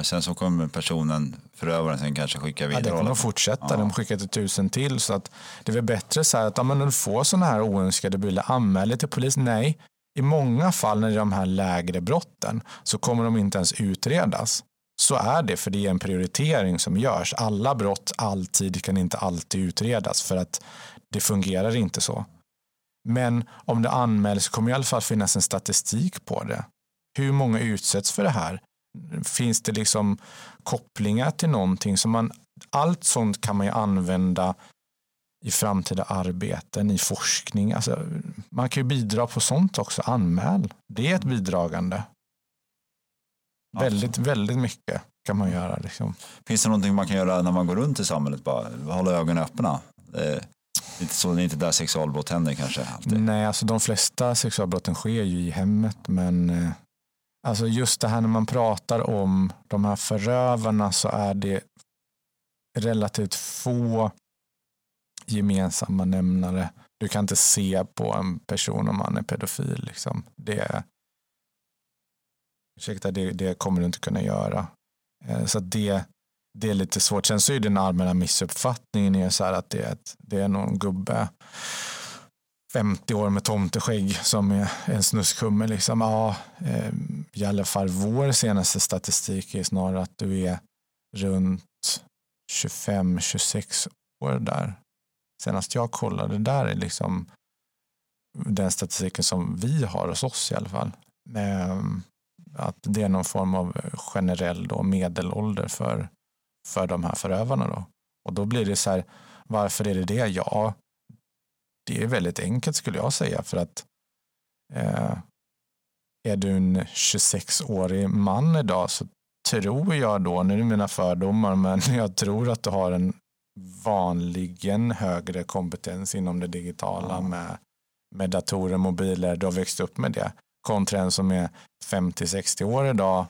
Sen så kommer personen, förövaren, sen kanske skicka vidare. Ja, det kommer att fortsätta. Ja. De skickar till tusen till. Så att det är väl bättre så här att om du får sådana här oönskade bilder, anmäl till polis. Nej, i många fall när det är de här lägre brotten så kommer de inte ens utredas. Så är det, för det är en prioritering som görs. Alla brott alltid kan inte alltid utredas för att det fungerar inte så. Men om det anmäls kommer i alla fall finnas en statistik på det. Hur många utsätts för det här? Finns det liksom kopplingar till någonting? som man, allt sånt kan man ju använda i framtida arbeten, i forskning. Alltså, man kan ju bidra på sånt också. Anmäl. Det är ett bidragande. Alltså. Väldigt, väldigt mycket kan man göra. Liksom. Finns det någonting man kan göra när man går runt i samhället? Bara hålla ögonen öppna? Inte, så, det är inte där sexualbrott händer kanske? Alltid. Nej, alltså de flesta sexualbrotten sker ju i hemmet. Men eh, alltså just det här när man pratar om de här förövarna så är det relativt få gemensamma nämnare. Du kan inte se på en person om han är pedofil. Liksom. Det, ursäkta, det, det kommer du inte kunna göra. Eh, så det, det är lite svårt. Sen så är den allmänna missuppfattningen är så här att det är, ett, det är någon gubbe 50 år med tomteskägg som är en snuskhummer. Liksom. Ja, eh, I alla fall vår senaste statistik är snarare att du är runt 25-26 år där senast jag kollade, där är liksom den statistiken som vi har hos oss i alla fall. Ehm, att det är någon form av generell då medelålder för, för de här förövarna. Då. Och då blir det så här, varför är det det? Ja, det är väldigt enkelt skulle jag säga för att eh, är du en 26-årig man idag så tror jag då, nu är det mina fördomar, men jag tror att du har en vanligen högre kompetens inom det digitala mm. med, med datorer, mobiler, du har växt upp med det. Kontra en som är 50-60 år idag,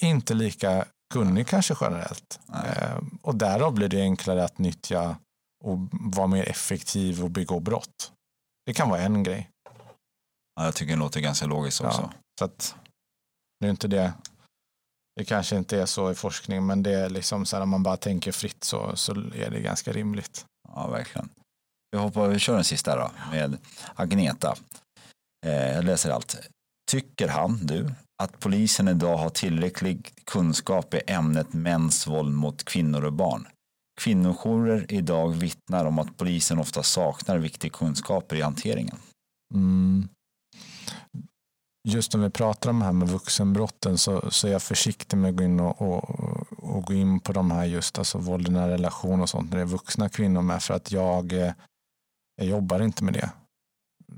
inte lika kunnig kanske generellt. Eh, och därav blir det enklare att nyttja och vara mer effektiv och begå brott. Det kan vara en grej. Ja, jag tycker det låter ganska logiskt också. Ja, så att, nu är inte det det kanske inte är så i forskning, men det är liksom så här, om man bara tänker fritt så, så är det ganska rimligt. Ja, verkligen. Vi hoppar, vi kör den sista då med Agneta. Eh, jag läser allt. Tycker han, du, att polisen idag har tillräcklig kunskap i ämnet mäns våld mot kvinnor och barn? Kvinnojourer idag vittnar om att polisen ofta saknar viktiga kunskaper i hanteringen. Mm just när vi pratar om det här med vuxenbrotten så, så är jag försiktig med att gå in och, och, och gå in på de här just alltså våld i nära relation och sånt när det är vuxna kvinnor med för att jag, eh, jag jobbar inte med det.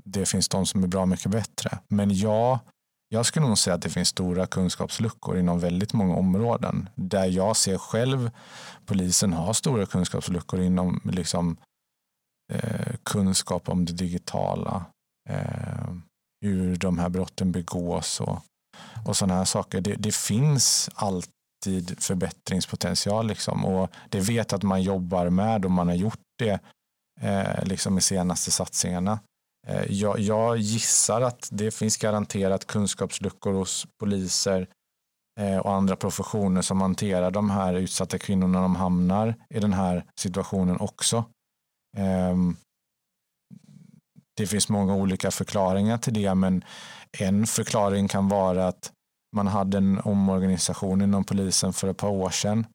Det finns de som är bra mycket bättre. Men jag, jag skulle nog säga att det finns stora kunskapsluckor inom väldigt många områden där jag ser själv polisen har stora kunskapsluckor inom liksom, eh, kunskap om det digitala. Eh, hur de här brotten begås och, och sådana här saker. Det, det, finns alltid förbättringspotential liksom och det vet att man jobbar med och man har gjort det eh, liksom i senaste satsningarna. Eh, jag, jag, gissar att det finns garanterat kunskapsluckor hos poliser eh, och andra professioner som hanterar de här utsatta kvinnorna när de hamnar i den här situationen också. Ehm, det finns många olika förklaringar till det, men en förklaring kan vara att man hade en omorganisation inom polisen för ett par år sedan.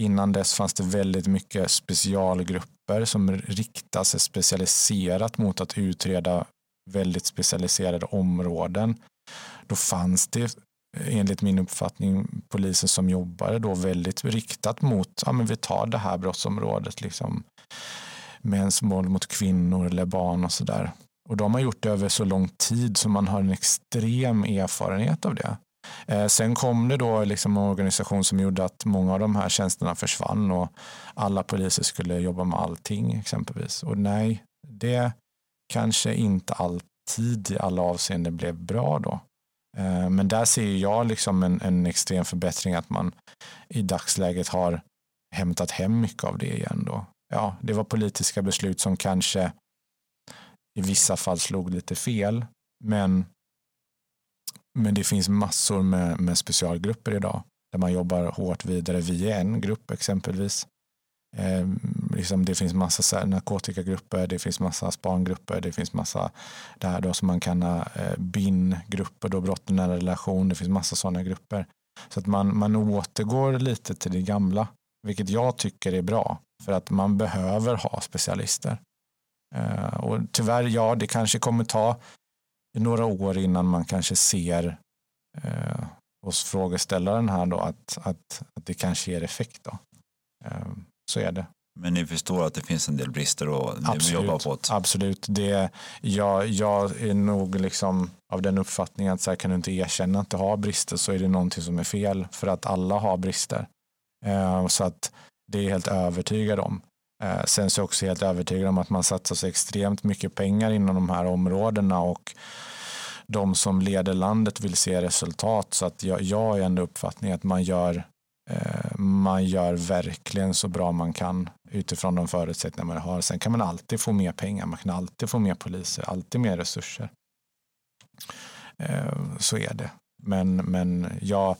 Innan dess fanns det väldigt mycket specialgrupper som riktar sig specialiserat mot att utreda väldigt specialiserade områden. Då fanns det enligt min uppfattning poliser som jobbade då väldigt riktat mot, ja men vi tar det här brottsområdet liksom mäns våld mot kvinnor eller barn och sådär. Och de har gjort det över så lång tid så man har en extrem erfarenhet av det. Eh, sen kom det då liksom en organisation som gjorde att många av de här tjänsterna försvann och alla poliser skulle jobba med allting exempelvis. Och nej, det kanske inte alltid i alla avseenden blev bra då. Eh, men där ser jag liksom en, en extrem förbättring att man i dagsläget har hämtat hem mycket av det igen då. Ja, det var politiska beslut som kanske i vissa fall slog lite fel. Men, men det finns massor med, med specialgrupper idag där man jobbar hårt vidare. Vi är en grupp exempelvis. Eh, liksom det finns massa narkotikagrupper, det finns massa spangrupper, det finns massa det här då som man kan ha eh, BIN-grupper, då brott i nära relation, det finns massa sådana grupper. Så att man, man återgår lite till det gamla, vilket jag tycker är bra, för att man behöver ha specialister. Eh, och tyvärr, ja, det kanske kommer ta några år innan man kanske ser eh, hos frågeställaren här då att, att, att det kanske ger effekt. Då. Eh, så är det. Men ni förstår att det finns en del brister och ni absolut, jobbar på det? Absolut. Det, jag, jag är nog liksom av den uppfattningen att så här, kan du inte erkänna att du har brister så är det någonting som är fel för att alla har brister. Eh, så att det är helt övertygad om. Eh, sen så är jag också helt övertygad om att man satsar så extremt mycket pengar inom de här områdena och de som leder landet vill se resultat. Så att jag, jag är ändå uppfattning att man gör, eh, man gör verkligen så bra man kan utifrån de förutsättningar man har. Sen kan man alltid få mer pengar, man kan alltid få mer poliser, alltid mer resurser. Eh, så är det. Men, men jag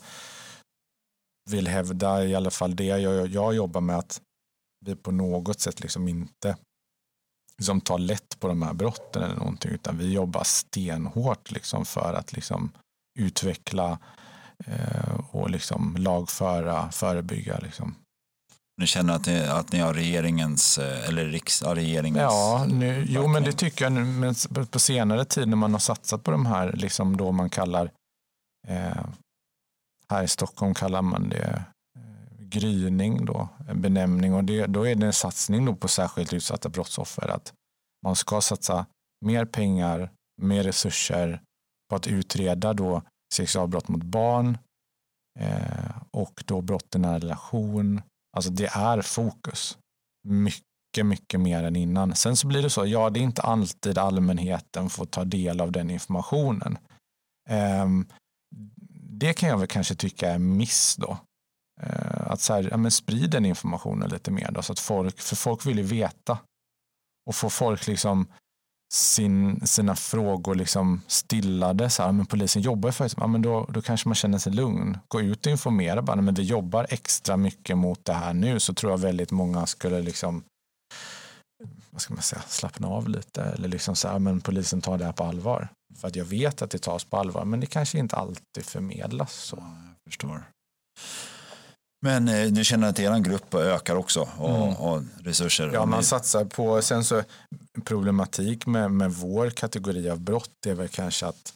vill hävda i alla fall det jag, jag jobbar med att vi på något sätt liksom inte liksom tar lätt på de här brotten eller någonting utan vi jobbar stenhårt liksom för att liksom utveckla eh, och liksom lagföra, förebygga. Liksom. Ni känner att ni, att ni har regeringens, eh, eller riks, ja, regeringens... Ja, nu, jo men det tycker jag nu, men på senare tid när man har satsat på de här, liksom då man kallar, eh, här i Stockholm kallar man det gryning då, en benämning och det, då är det en satsning då på särskilt utsatta brottsoffer. Att Man ska satsa mer pengar, mer resurser på att utreda då sexualbrott mot barn eh, och då brott i nära relation. Alltså det är fokus. Mycket, mycket mer än innan. Sen så blir det så, ja det är inte alltid allmänheten får ta del av den informationen. Eh, det kan jag väl kanske tycka är miss då. Eh, att så här, ja, men sprid den informationen lite mer då, så att folk, för folk vill ju veta. Och få folk liksom sin, sina frågor liksom stillade. Så här, men polisen jobbar ju faktiskt, ja, men då, då kanske man känner sig lugn. Gå ut och informera bara, men vi jobbar extra mycket mot det här nu så tror jag väldigt många skulle liksom vad ska man säga, slappna av lite eller liksom så här, men polisen tar det här på allvar. För att jag vet att det tas på allvar, men det kanske inte alltid förmedlas så. Ja, jag förstår. Men eh, du känner att er grupp ökar också och, mm. och resurser? Ja, man satsar på, sen så problematik med, med vår kategori av brott är väl kanske att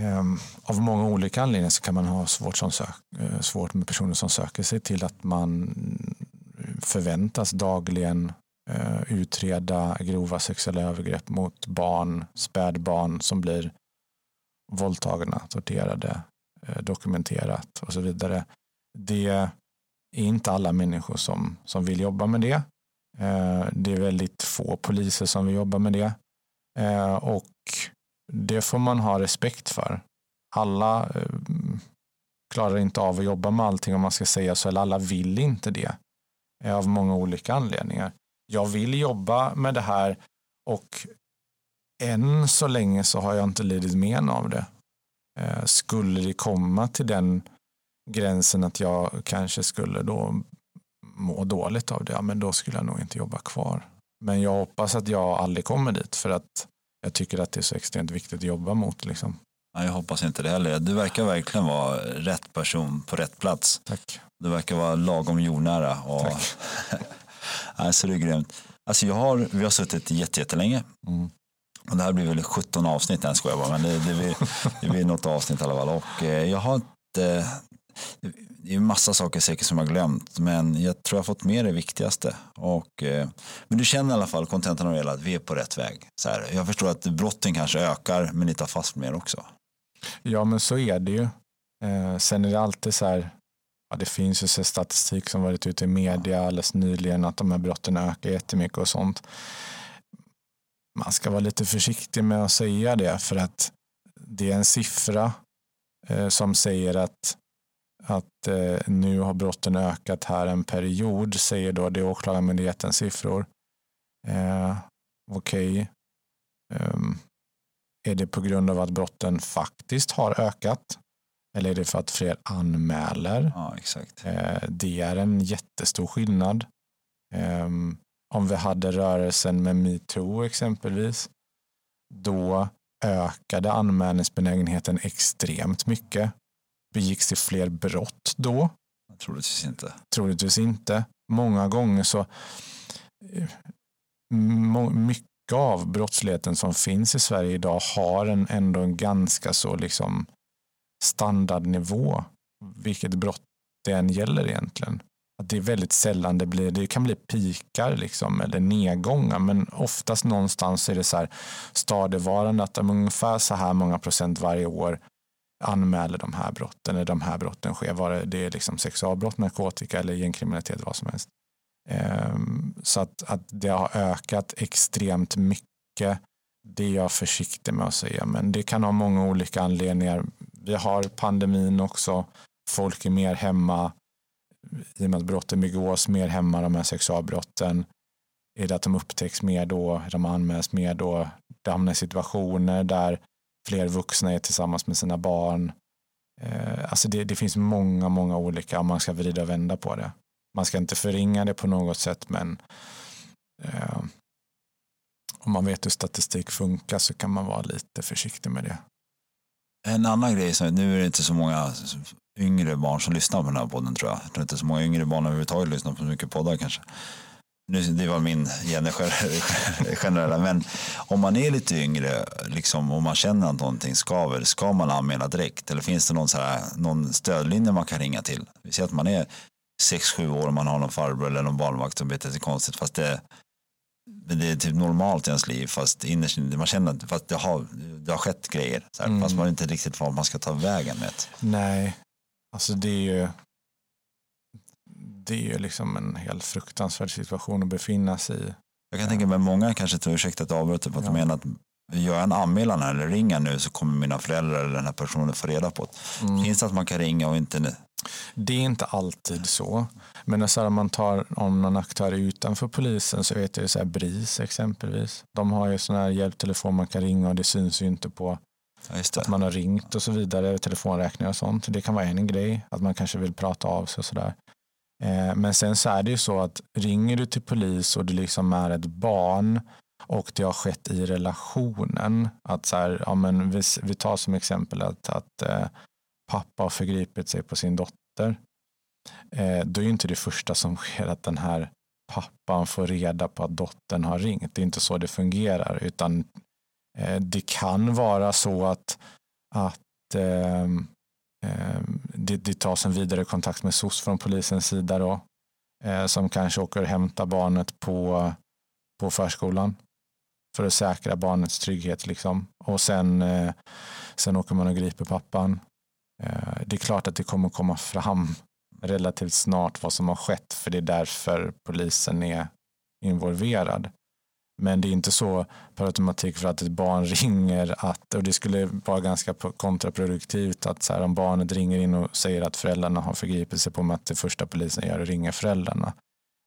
um, av många olika anledningar så kan man ha svårt, som sök, uh, svårt med personer som söker sig till att man förväntas dagligen uh, utreda grova sexuella övergrepp mot barn, spädbarn som blir våldtagna, torterade, dokumenterat och så vidare det är inte alla människor som, som vill jobba med det. Eh, det är väldigt få poliser som vill jobba med det. Eh, och det får man ha respekt för. Alla eh, klarar inte av att jobba med allting om man ska säga så, eller alla vill inte det av många olika anledningar. Jag vill jobba med det här och än så länge så har jag inte lidit men av det. Skulle det komma till den gränsen att jag kanske skulle då må dåligt av det, ja, men då skulle jag nog inte jobba kvar. Men jag hoppas att jag aldrig kommer dit för att jag tycker att det är så extremt viktigt att jobba mot. Liksom. Ja, jag hoppas inte det heller. Du verkar verkligen vara rätt person på rätt plats. Tack. Du verkar vara lagom jordnära. Och... Tack. alltså, det är grymt. Alltså, jag har, vi har suttit jättelänge. Mm. Och det här blir väl 17 avsnitt, jag skojar bara, men det, det, blir, det blir något avsnitt i alla fall. Och eh, jag har inte det är massa saker säkert som jag glömt, men jag tror jag har fått med det viktigaste. Och, eh, men du känner i alla fall kontentan av det hela, att vi är på rätt väg. Så här, jag förstår att brotten kanske ökar, men ni tar fast mer också. Ja, men så är det ju. Eh, sen är det alltid så här, ja, det finns ju så statistik som varit ute i media alldeles nyligen att de här brotten ökar jättemycket och sånt. Man ska vara lite försiktig med att säga det för att det är en siffra eh, som säger att att eh, nu har brotten ökat här en period, säger då det åklagarmyndighetens siffror. Eh, Okej, okay. eh, är det på grund av att brotten faktiskt har ökat? Eller är det för att fler anmäler? Ja, exakt. Eh, det är en jättestor skillnad. Ehm, om vi hade rörelsen med metoo exempelvis, då ökade anmälningsbenägenheten extremt mycket. Begicks det fler brott då? Troligtvis inte. Troligtvis inte. Många gånger så eh, mycket av brottsligheten som finns i Sverige idag har en, ändå en ganska så liksom standardnivå, vilket brott det än gäller egentligen. Att det är väldigt sällan det blir, det kan bli pikar liksom, eller nedgångar, men oftast någonstans är det så här stadigvarande att ungefär så här många procent varje år anmäler de här brotten eller de här brotten sker, vare det är liksom sexualbrott, narkotika eller gängkriminalitet, vad som helst. Ehm, så att, att det har ökat extremt mycket, det är jag försiktig med att säga, men det kan ha många olika anledningar. Vi har pandemin också, folk är mer hemma, i och med att brotten begås mer hemma, de här sexualbrotten. Är det att de upptäcks mer då, de anmäls mer då, det hamnar i situationer där fler vuxna är tillsammans med sina barn. Eh, alltså det, det, finns många, många olika om man ska vrida och vända på det. Man ska inte förringa det på något sätt, men eh, om man vet hur statistik funkar så kan man vara lite försiktig med det. En annan grej, som, nu är det inte så många yngre barn som lyssnar på den här podden tror jag. Jag tror inte så många yngre barn överhuvudtaget lyssnar på så mycket poddar kanske nu, det var min generella, men om man är lite yngre liksom, och man känner att någonting skaver, ska man anmäla direkt? Eller finns det någon, så här, någon stödlinje man kan ringa till? Vi ser att man är 6-7 år och man har någon farbror eller någon barnvakt som beter sig konstigt, fast det, det är typ normalt i ens liv fast innerst man känner att fast det, har, det har skett grejer. Så här, mm. Fast man inte riktigt var man ska ta vägen med. Nej, alltså det är ju det är ju liksom en helt fruktansvärd situation att befinna sig i. Jag kan tänka mig många kanske tror, ursäkta att jag avbryter, för att ja. de menar att gör jag en anmälan här eller ringer nu så kommer mina föräldrar eller den här personen få reda på det. Mm. Finns det att man kan ringa och inte det är inte alltid så. Men så om man tar om någon aktör utanför polisen så vet jag så här BRIS exempelvis. De har ju sån här hjälptelefon man kan ringa och det syns ju inte på ja, att man har ringt och så vidare, telefonräkningar och sånt. Det kan vara en grej, att man kanske vill prata av sig och sådär. Eh, men sen så är det ju så att ringer du till polis och du liksom är ett barn och det har skett i relationen. Att så här, ja, men vi, vi tar som exempel att, att eh, pappa har förgripit sig på sin dotter. Eh, då är ju inte det första som sker att den här pappan får reda på att dottern har ringt. Det är inte så det fungerar utan eh, det kan vara så att, att eh Ehm, det, det tas en vidare kontakt med SOS från polisens sida då, eh, som kanske åker och hämtar barnet på, på förskolan för att säkra barnets trygghet. Liksom. Och sen, eh, sen åker man och griper pappan. Eh, det är klart att det kommer komma fram relativt snart vad som har skett för det är därför polisen är involverad. Men det är inte så per automatik för att ett barn ringer att, och det skulle vara ganska kontraproduktivt att så här, om barnet ringer in och säger att föräldrarna har förgripit sig på mig att det första polisen gör är att ringa föräldrarna.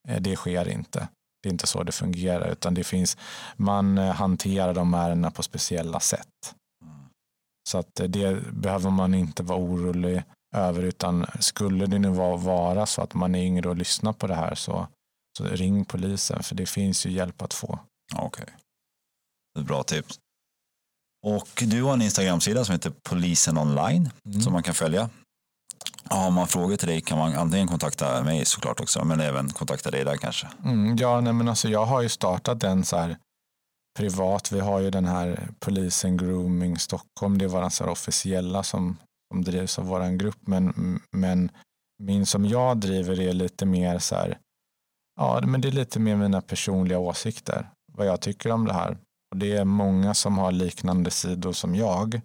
Eh, det sker inte. Det är inte så det fungerar utan det finns, man eh, hanterar de ärendena på speciella sätt. Så att eh, det behöver man inte vara orolig över utan skulle det nu vara så att man är yngre och lyssnar på det här så, så ring polisen för det finns ju hjälp att få. Okej, okay. bra tips. Och du har en Instagram-sida som heter Polisen online mm. som man kan följa. Har man frågor till dig kan man antingen kontakta mig såklart också, men även kontakta dig där kanske. Mm, ja, nej, men alltså jag har ju startat den så här privat. Vi har ju den här polisen Grooming Stockholm. Det är våran så här officiella som, som drivs av våran grupp. Men, men min som jag driver är lite mer så här. Ja, men det är lite mer mina personliga åsikter. Vad jag tycker om det här. Och det är många som har liknande sidor som jag.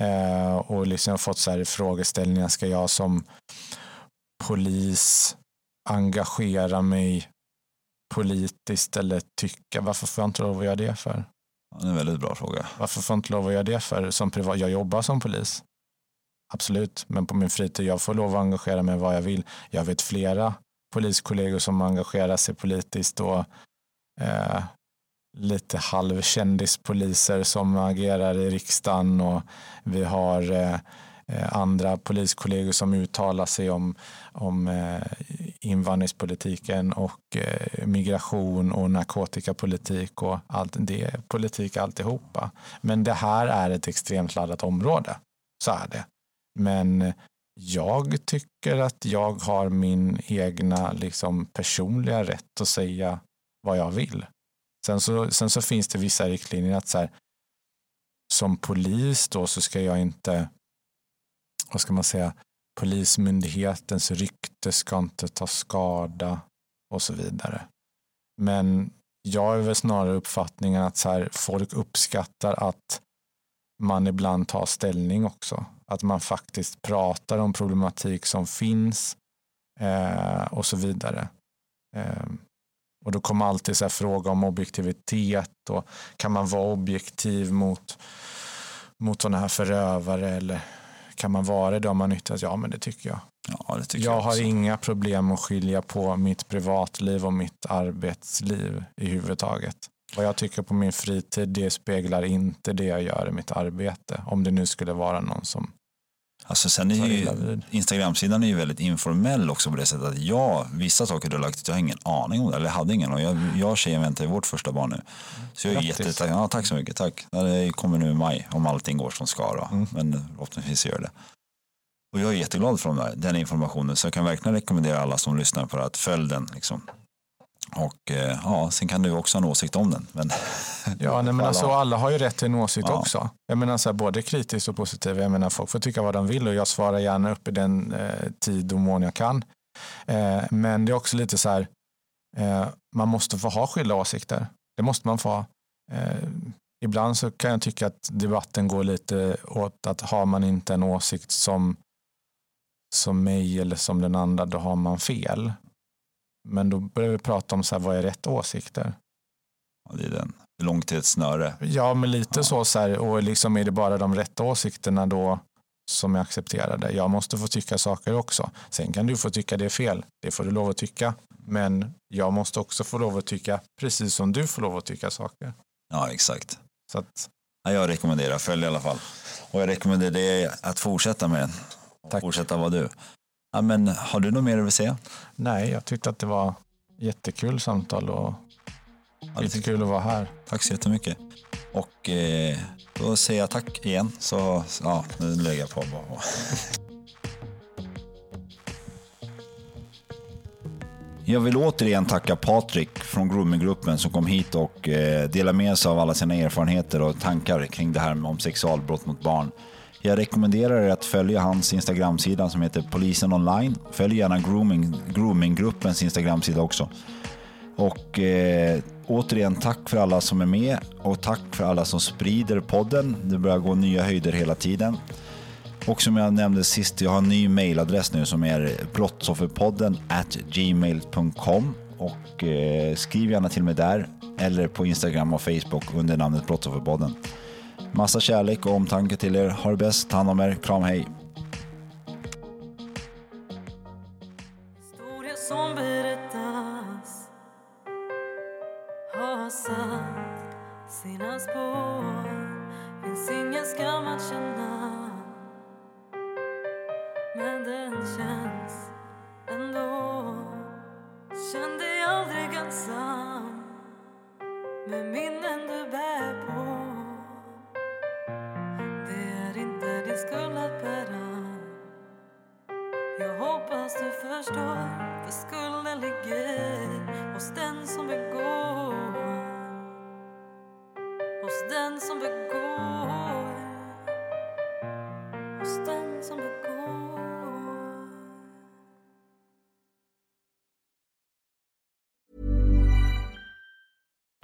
Eh, och liksom fått så här frågeställningar. Ska jag som polis engagera mig politiskt eller tycka? Varför får jag inte lov att göra det för? Det är en väldigt bra fråga. Varför får jag inte lov att göra det för? Som privat, jag jobbar som polis. Absolut, men på min fritid jag får lov att engagera mig vad jag vill. Jag vet flera poliskollegor som engagerar sig politiskt och eh, lite halvkändispoliser som agerar i riksdagen och vi har eh, eh, andra poliskollegor som uttalar sig om, om eh, invandringspolitiken och eh, migration och narkotikapolitik och allt det är politik alltihopa. Men det här är ett extremt laddat område. Så är det. Men jag tycker att jag har min egna liksom, personliga rätt att säga vad jag vill. Sen så, sen så finns det vissa riktlinjer att så här, som polis då så ska jag inte vad ska man säga, polismyndighetens rykte ska inte ta skada och så vidare. Men jag är väl snarare uppfattningen att så här, folk uppskattar att man ibland tar ställning också. Att man faktiskt pratar om problematik som finns eh, och så vidare. Eh, och då kommer alltid så fråga om objektivitet och kan man vara objektiv mot, mot sådana här förövare eller kan man vara det om man nyttjas? Ja, men det tycker jag. Ja, det tycker jag, jag har inga problem att skilja på mitt privatliv och mitt arbetsliv i huvudtaget. Vad jag tycker på min fritid, det speglar inte det jag gör i mitt arbete. Om det nu skulle vara någon som Alltså sen är ju Instagram-sidan är ju väldigt informell också på det sättet att jag, vissa saker du har lagt ut, jag har ingen aning om det, eller hade ingen. Och jag, jag och tjejen väntar vårt första barn nu. Så jag är jättetacksam. Ja, tack så mycket, tack. Det kommer nu i maj om allting går som ska då. Mm. Men förhoppningsvis gör det. Och jag är jätteglad för den, den informationen så jag kan verkligen rekommendera alla som lyssnar på det att följ den. Liksom. Och eh, ja, sen kan du också ha en åsikt om den. Men ja, nej, men alltså, alla har ju rätt till en åsikt ja. också. Jag menar så här, både kritiskt och positivt. Jag menar folk får tycka vad de vill och jag svarar gärna upp i den eh, tid och mån jag kan. Eh, men det är också lite så här, Eh, man måste få ha skilda åsikter. Det måste man få ha. Eh, ibland så kan jag tycka att debatten går lite åt att har man inte en åsikt som, som mig eller som den andra, då har man fel. Men då börjar vi prata om så här, vad är rätt åsikter? Ja, det är den. Långt till ett snöre. Ja, men lite ja. så, så här, och liksom är det bara de rätta åsikterna då som är accepterade. Jag måste få tycka saker också. Sen kan du få tycka det är fel. Det får du lov att tycka. Men jag måste också få lov att tycka precis som du får lov att tycka saker. Ja, exakt. Så att... ja, jag rekommenderar följ i alla fall. Och jag rekommenderar dig att fortsätta med den. Tack. Fortsätta vara du. Ja, men har du något mer att säga? Nej, jag tyckte att det var jättekul samtal och ja, jättekul att vara här. Tack så jättemycket. Och eh, då säger jag tack igen. Så ja, nu lägger jag på bara. Jag vill återigen tacka Patrik från Groominggruppen som kom hit och eh, delade med sig av alla sina erfarenheter och tankar kring det här om sexualbrott mot barn. Jag rekommenderar er att följa hans Instagramsida som heter Polisen online. Följ gärna grooming, Groominggruppens Instagramsida också. Och eh, återigen tack för alla som är med och tack för alla som sprider podden. Det börjar gå nya höjder hela tiden. Och som jag nämnde sist, jag har en ny mailadress nu som är brottsofferpodden at gmail.com och eh, skriv gärna till mig där eller på Instagram och Facebook under namnet Brottsofferpodden. Massa kärlek och omtanke till er. Ha det bäst, ta hand om er. Kram, hej!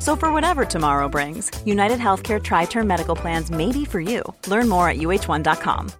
So for whatever tomorrow brings, United Healthcare Tri-Term Medical Plans may be for you. Learn more at uh1.com.